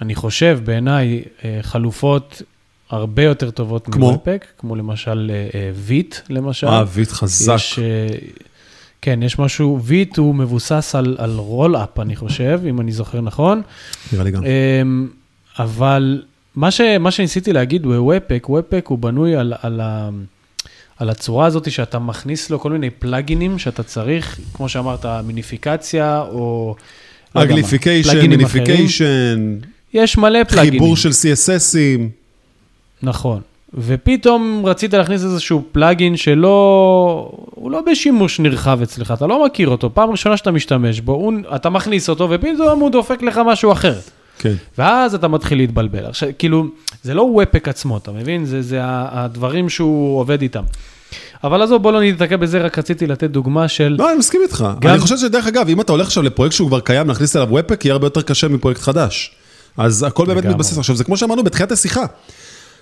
אני חושב, בעיניי, אה, חלופות הרבה יותר טובות כמו? מוופק, כמו למשל ויט, למשל. אה, ויט חזק. יש, כן, יש משהו, ויט הוא מבוסס על, על רול-אפ, אני חושב, אם אני זוכר נכון. נראה לי גם. אבל מה, ש, מה שניסיתי להגיד ב Webpack, Webpack הוא בנוי על, על, ה, על הצורה הזאת שאתה מכניס לו כל מיני pluginים שאתה צריך, כמו שאמרת, מיניפיקציה או... uglification, minification. יש מלא pluginים. חיבור של CSSים. נכון. ופתאום רצית להכניס איזשהו plugin שלא, הוא לא בשימוש נרחב אצלך, אתה לא מכיר אותו, פעם ראשונה שאתה משתמש בו, הוא, אתה מכניס אותו ופתאום הוא דופק לך משהו אחר. כן. ואז אתה מתחיל להתבלבל. עכשיו, כאילו, זה לא וופק עצמו, אתה מבין? זה, זה הדברים שהוא עובד איתם. אבל עזוב, בוא לא נתעכב בזה, רק רציתי לתת דוגמה של... לא, אני מסכים איתך. גם... אני חושב שדרך אגב, אם אתה הולך עכשיו לפרויקט שהוא כבר קיים, להכניס אליו וופק, יהיה הרבה יותר קשה מפרויקט חדש. אז הכל באמת מתבסס. עכשיו, זה כמו שאמרנו בתחילת השיחה.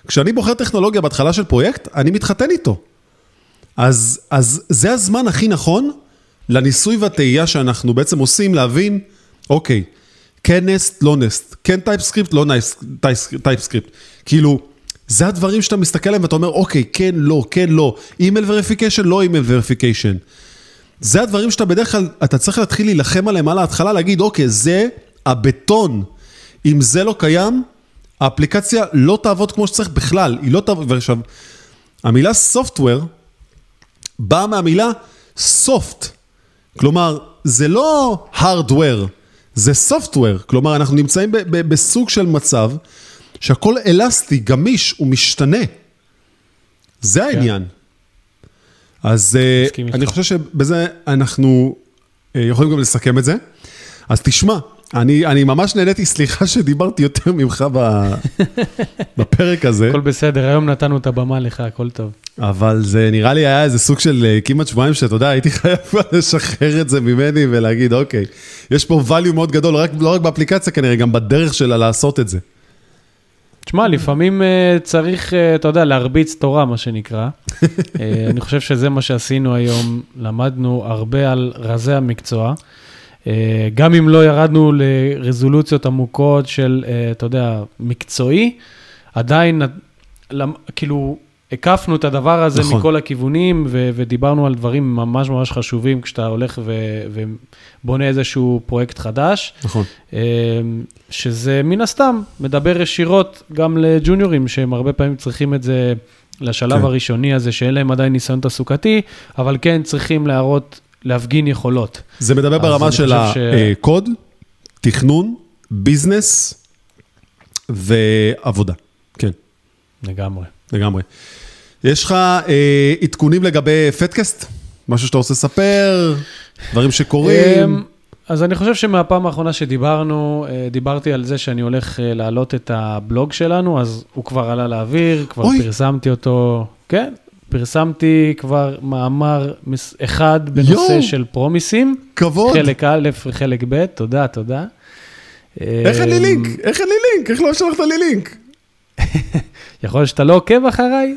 כשאני בוחר טכנולוגיה בהתחלה של פרויקט, אני מתחתן איתו. אז, אז זה הזמן הכי נכון לניסוי והתהייה שאנחנו בעצם עושים, להבין, אוקיי, כן Nest, לא Nest, כן TypeScript, לא TypeScript. כאילו, זה הדברים שאתה מסתכל עליהם ואתה אומר, אוקיי, כן, לא, כן, לא, email verification, לא email verification. זה הדברים שאתה בדרך כלל, אתה צריך להתחיל להילחם עליהם על ההתחלה, להגיד, אוקיי, זה הבטון. אם זה לא קיים, האפליקציה לא תעבוד כמו שצריך בכלל, היא לא תעבוד, ועכשיו, המילה software באה מהמילה soft, כלומר, זה לא hardware, זה software, כלומר, אנחנו נמצאים בסוג של מצב שהכל אלסטי, גמיש ומשתנה. זה כן. העניין. אז אה, אני חושב שבזה אנחנו אה, יכולים גם לסכם את זה. אז תשמע, אני, אני ממש נהניתי, סליחה שדיברתי יותר ממך בפרק הזה. הכל בסדר, היום נתנו את הבמה לך, הכל טוב. אבל זה נראה לי היה איזה סוג של אה, כמעט שבועיים שאתה יודע, הייתי חייב לשחרר את זה ממני ולהגיד, אוקיי, יש פה value מאוד גדול, רק, לא רק באפליקציה כנראה, גם בדרך שלה לעשות את זה. תשמע, לפעמים uh, צריך, uh, אתה יודע, להרביץ תורה, מה שנקרא. uh, אני חושב שזה מה שעשינו היום, למדנו הרבה על רזי המקצוע. אה, גם אם לא ירדנו לרזולוציות עמוקות של, אה, אתה יודע, מקצועי, עדיין, כאילו, הקפנו את הדבר הזה נכון. מכל הכיוונים, ו- ודיברנו על דברים ממש ממש חשובים כשאתה הולך ו- ובונה איזשהו פרויקט חדש. נכון. אה, שזה מן הסתם מדבר ישירות גם לג'וניורים, שהם הרבה פעמים צריכים את זה לשלב כן. הראשוני הזה, שאין להם עדיין ניסיון תעסוקתי, אבל כן צריכים להראות להפגין יכולות. זה מדבר ברמה של הקוד, ש... תכנון, ביזנס ועבודה, כן. לגמרי. לגמרי. יש לך אה, עדכונים לגבי פטקאסט? משהו שאתה רוצה לספר? דברים שקורים? אמ, אז אני חושב שמהפעם האחרונה שדיברנו, אה, דיברתי על זה שאני הולך אה, להעלות את הבלוג שלנו, אז הוא כבר עלה לאוויר, כבר אוי. פרסמתי אותו. כן, פרסמתי כבר מאמר אחד בנושא יו, של פרומיסים. כבוד. חלק א' וחלק ב', תודה, תודה. איך אין לי אמ, לינק? איך אין לי לינק? איך לא שלחת לי לינק? יכול להיות שאתה לא עוקב אחריי?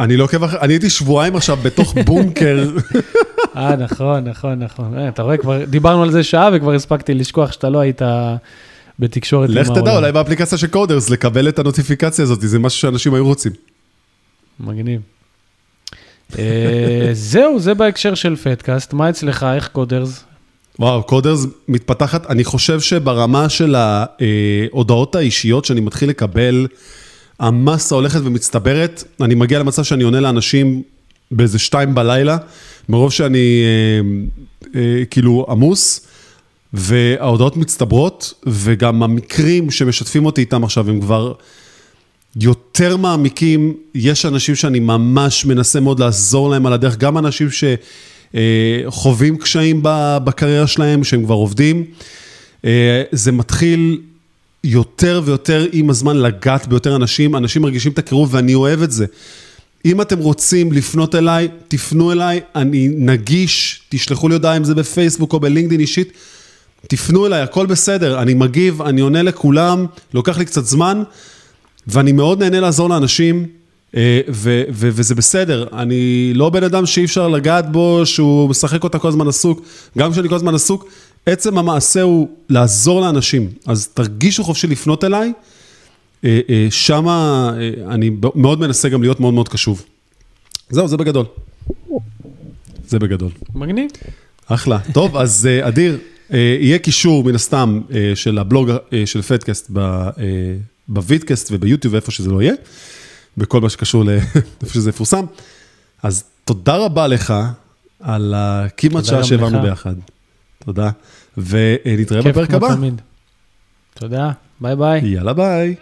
אני לא עוקב אחריי, אני הייתי שבועיים עכשיו בתוך בונקר. אה, נכון, נכון, נכון. אה, אתה רואה, כבר דיברנו על זה שעה וכבר הספקתי לשכוח שאתה לא היית בתקשורת עם העולם. לך תדע, אולי באפליקציה של קודרס, לקבל את הנוטיפיקציה הזאת, זה משהו שאנשים היו רוצים. מגניב. אה, זהו, זה בהקשר של פטקאסט. מה אצלך, איך קודרס? וואו, קודרס מתפתחת, אני חושב שברמה של ההודעות האישיות שאני מתחיל לקבל, המסה הולכת ומצטברת, אני מגיע למצב שאני עונה לאנשים באיזה שתיים בלילה, מרוב שאני אה, אה, כאילו עמוס, וההודעות מצטברות, וגם המקרים שמשתפים אותי איתם עכשיו הם כבר יותר מעמיקים, יש אנשים שאני ממש מנסה מאוד לעזור להם על הדרך, גם אנשים שחווים קשיים בקריירה שלהם, שהם כבר עובדים. אה, זה מתחיל יותר ויותר עם הזמן לגעת ביותר אנשים, אנשים מרגישים את הקירוב ואני אוהב את זה. אם אתם רוצים לפנות אליי, תפנו אליי, אני נגיש, תשלחו לי הודעה אם זה בפייסבוק או בלינקדאין אישית, תפנו אליי, הכל בסדר, אני מגיב, אני עונה לכולם, לוקח לי קצת זמן, ואני מאוד נהנה לעזור לאנשים, אה, ו- ו- וזה בסדר, אני לא בן אדם שאי אפשר לגעת בו, שהוא משחק אותה כל הזמן עסוק, גם כשאני כל הזמן עסוק, עצם המעשה הוא לעזור לאנשים, אז תרגישו חופשי לפנות אליי. אה, אה, שמה אני מאוד מנסה גם להיות מאוד מאוד קשוב. זהו, זה בגדול. זה בגדול. מגניב. אחלה. טוב, אז אדיר, יהיה קישור מן הסתם של הבלוג של פודקאסט בווידקאסט וביוטיוב, איפה שזה לא יהיה, בכל מה שקשור לאיפה שזה יפורסם. אז תודה רבה לך על הכמעט שעה שהעברנו ביחד. תודה, ונתראה בפרק הבא. תודה, ביי ביי. יאללה ביי.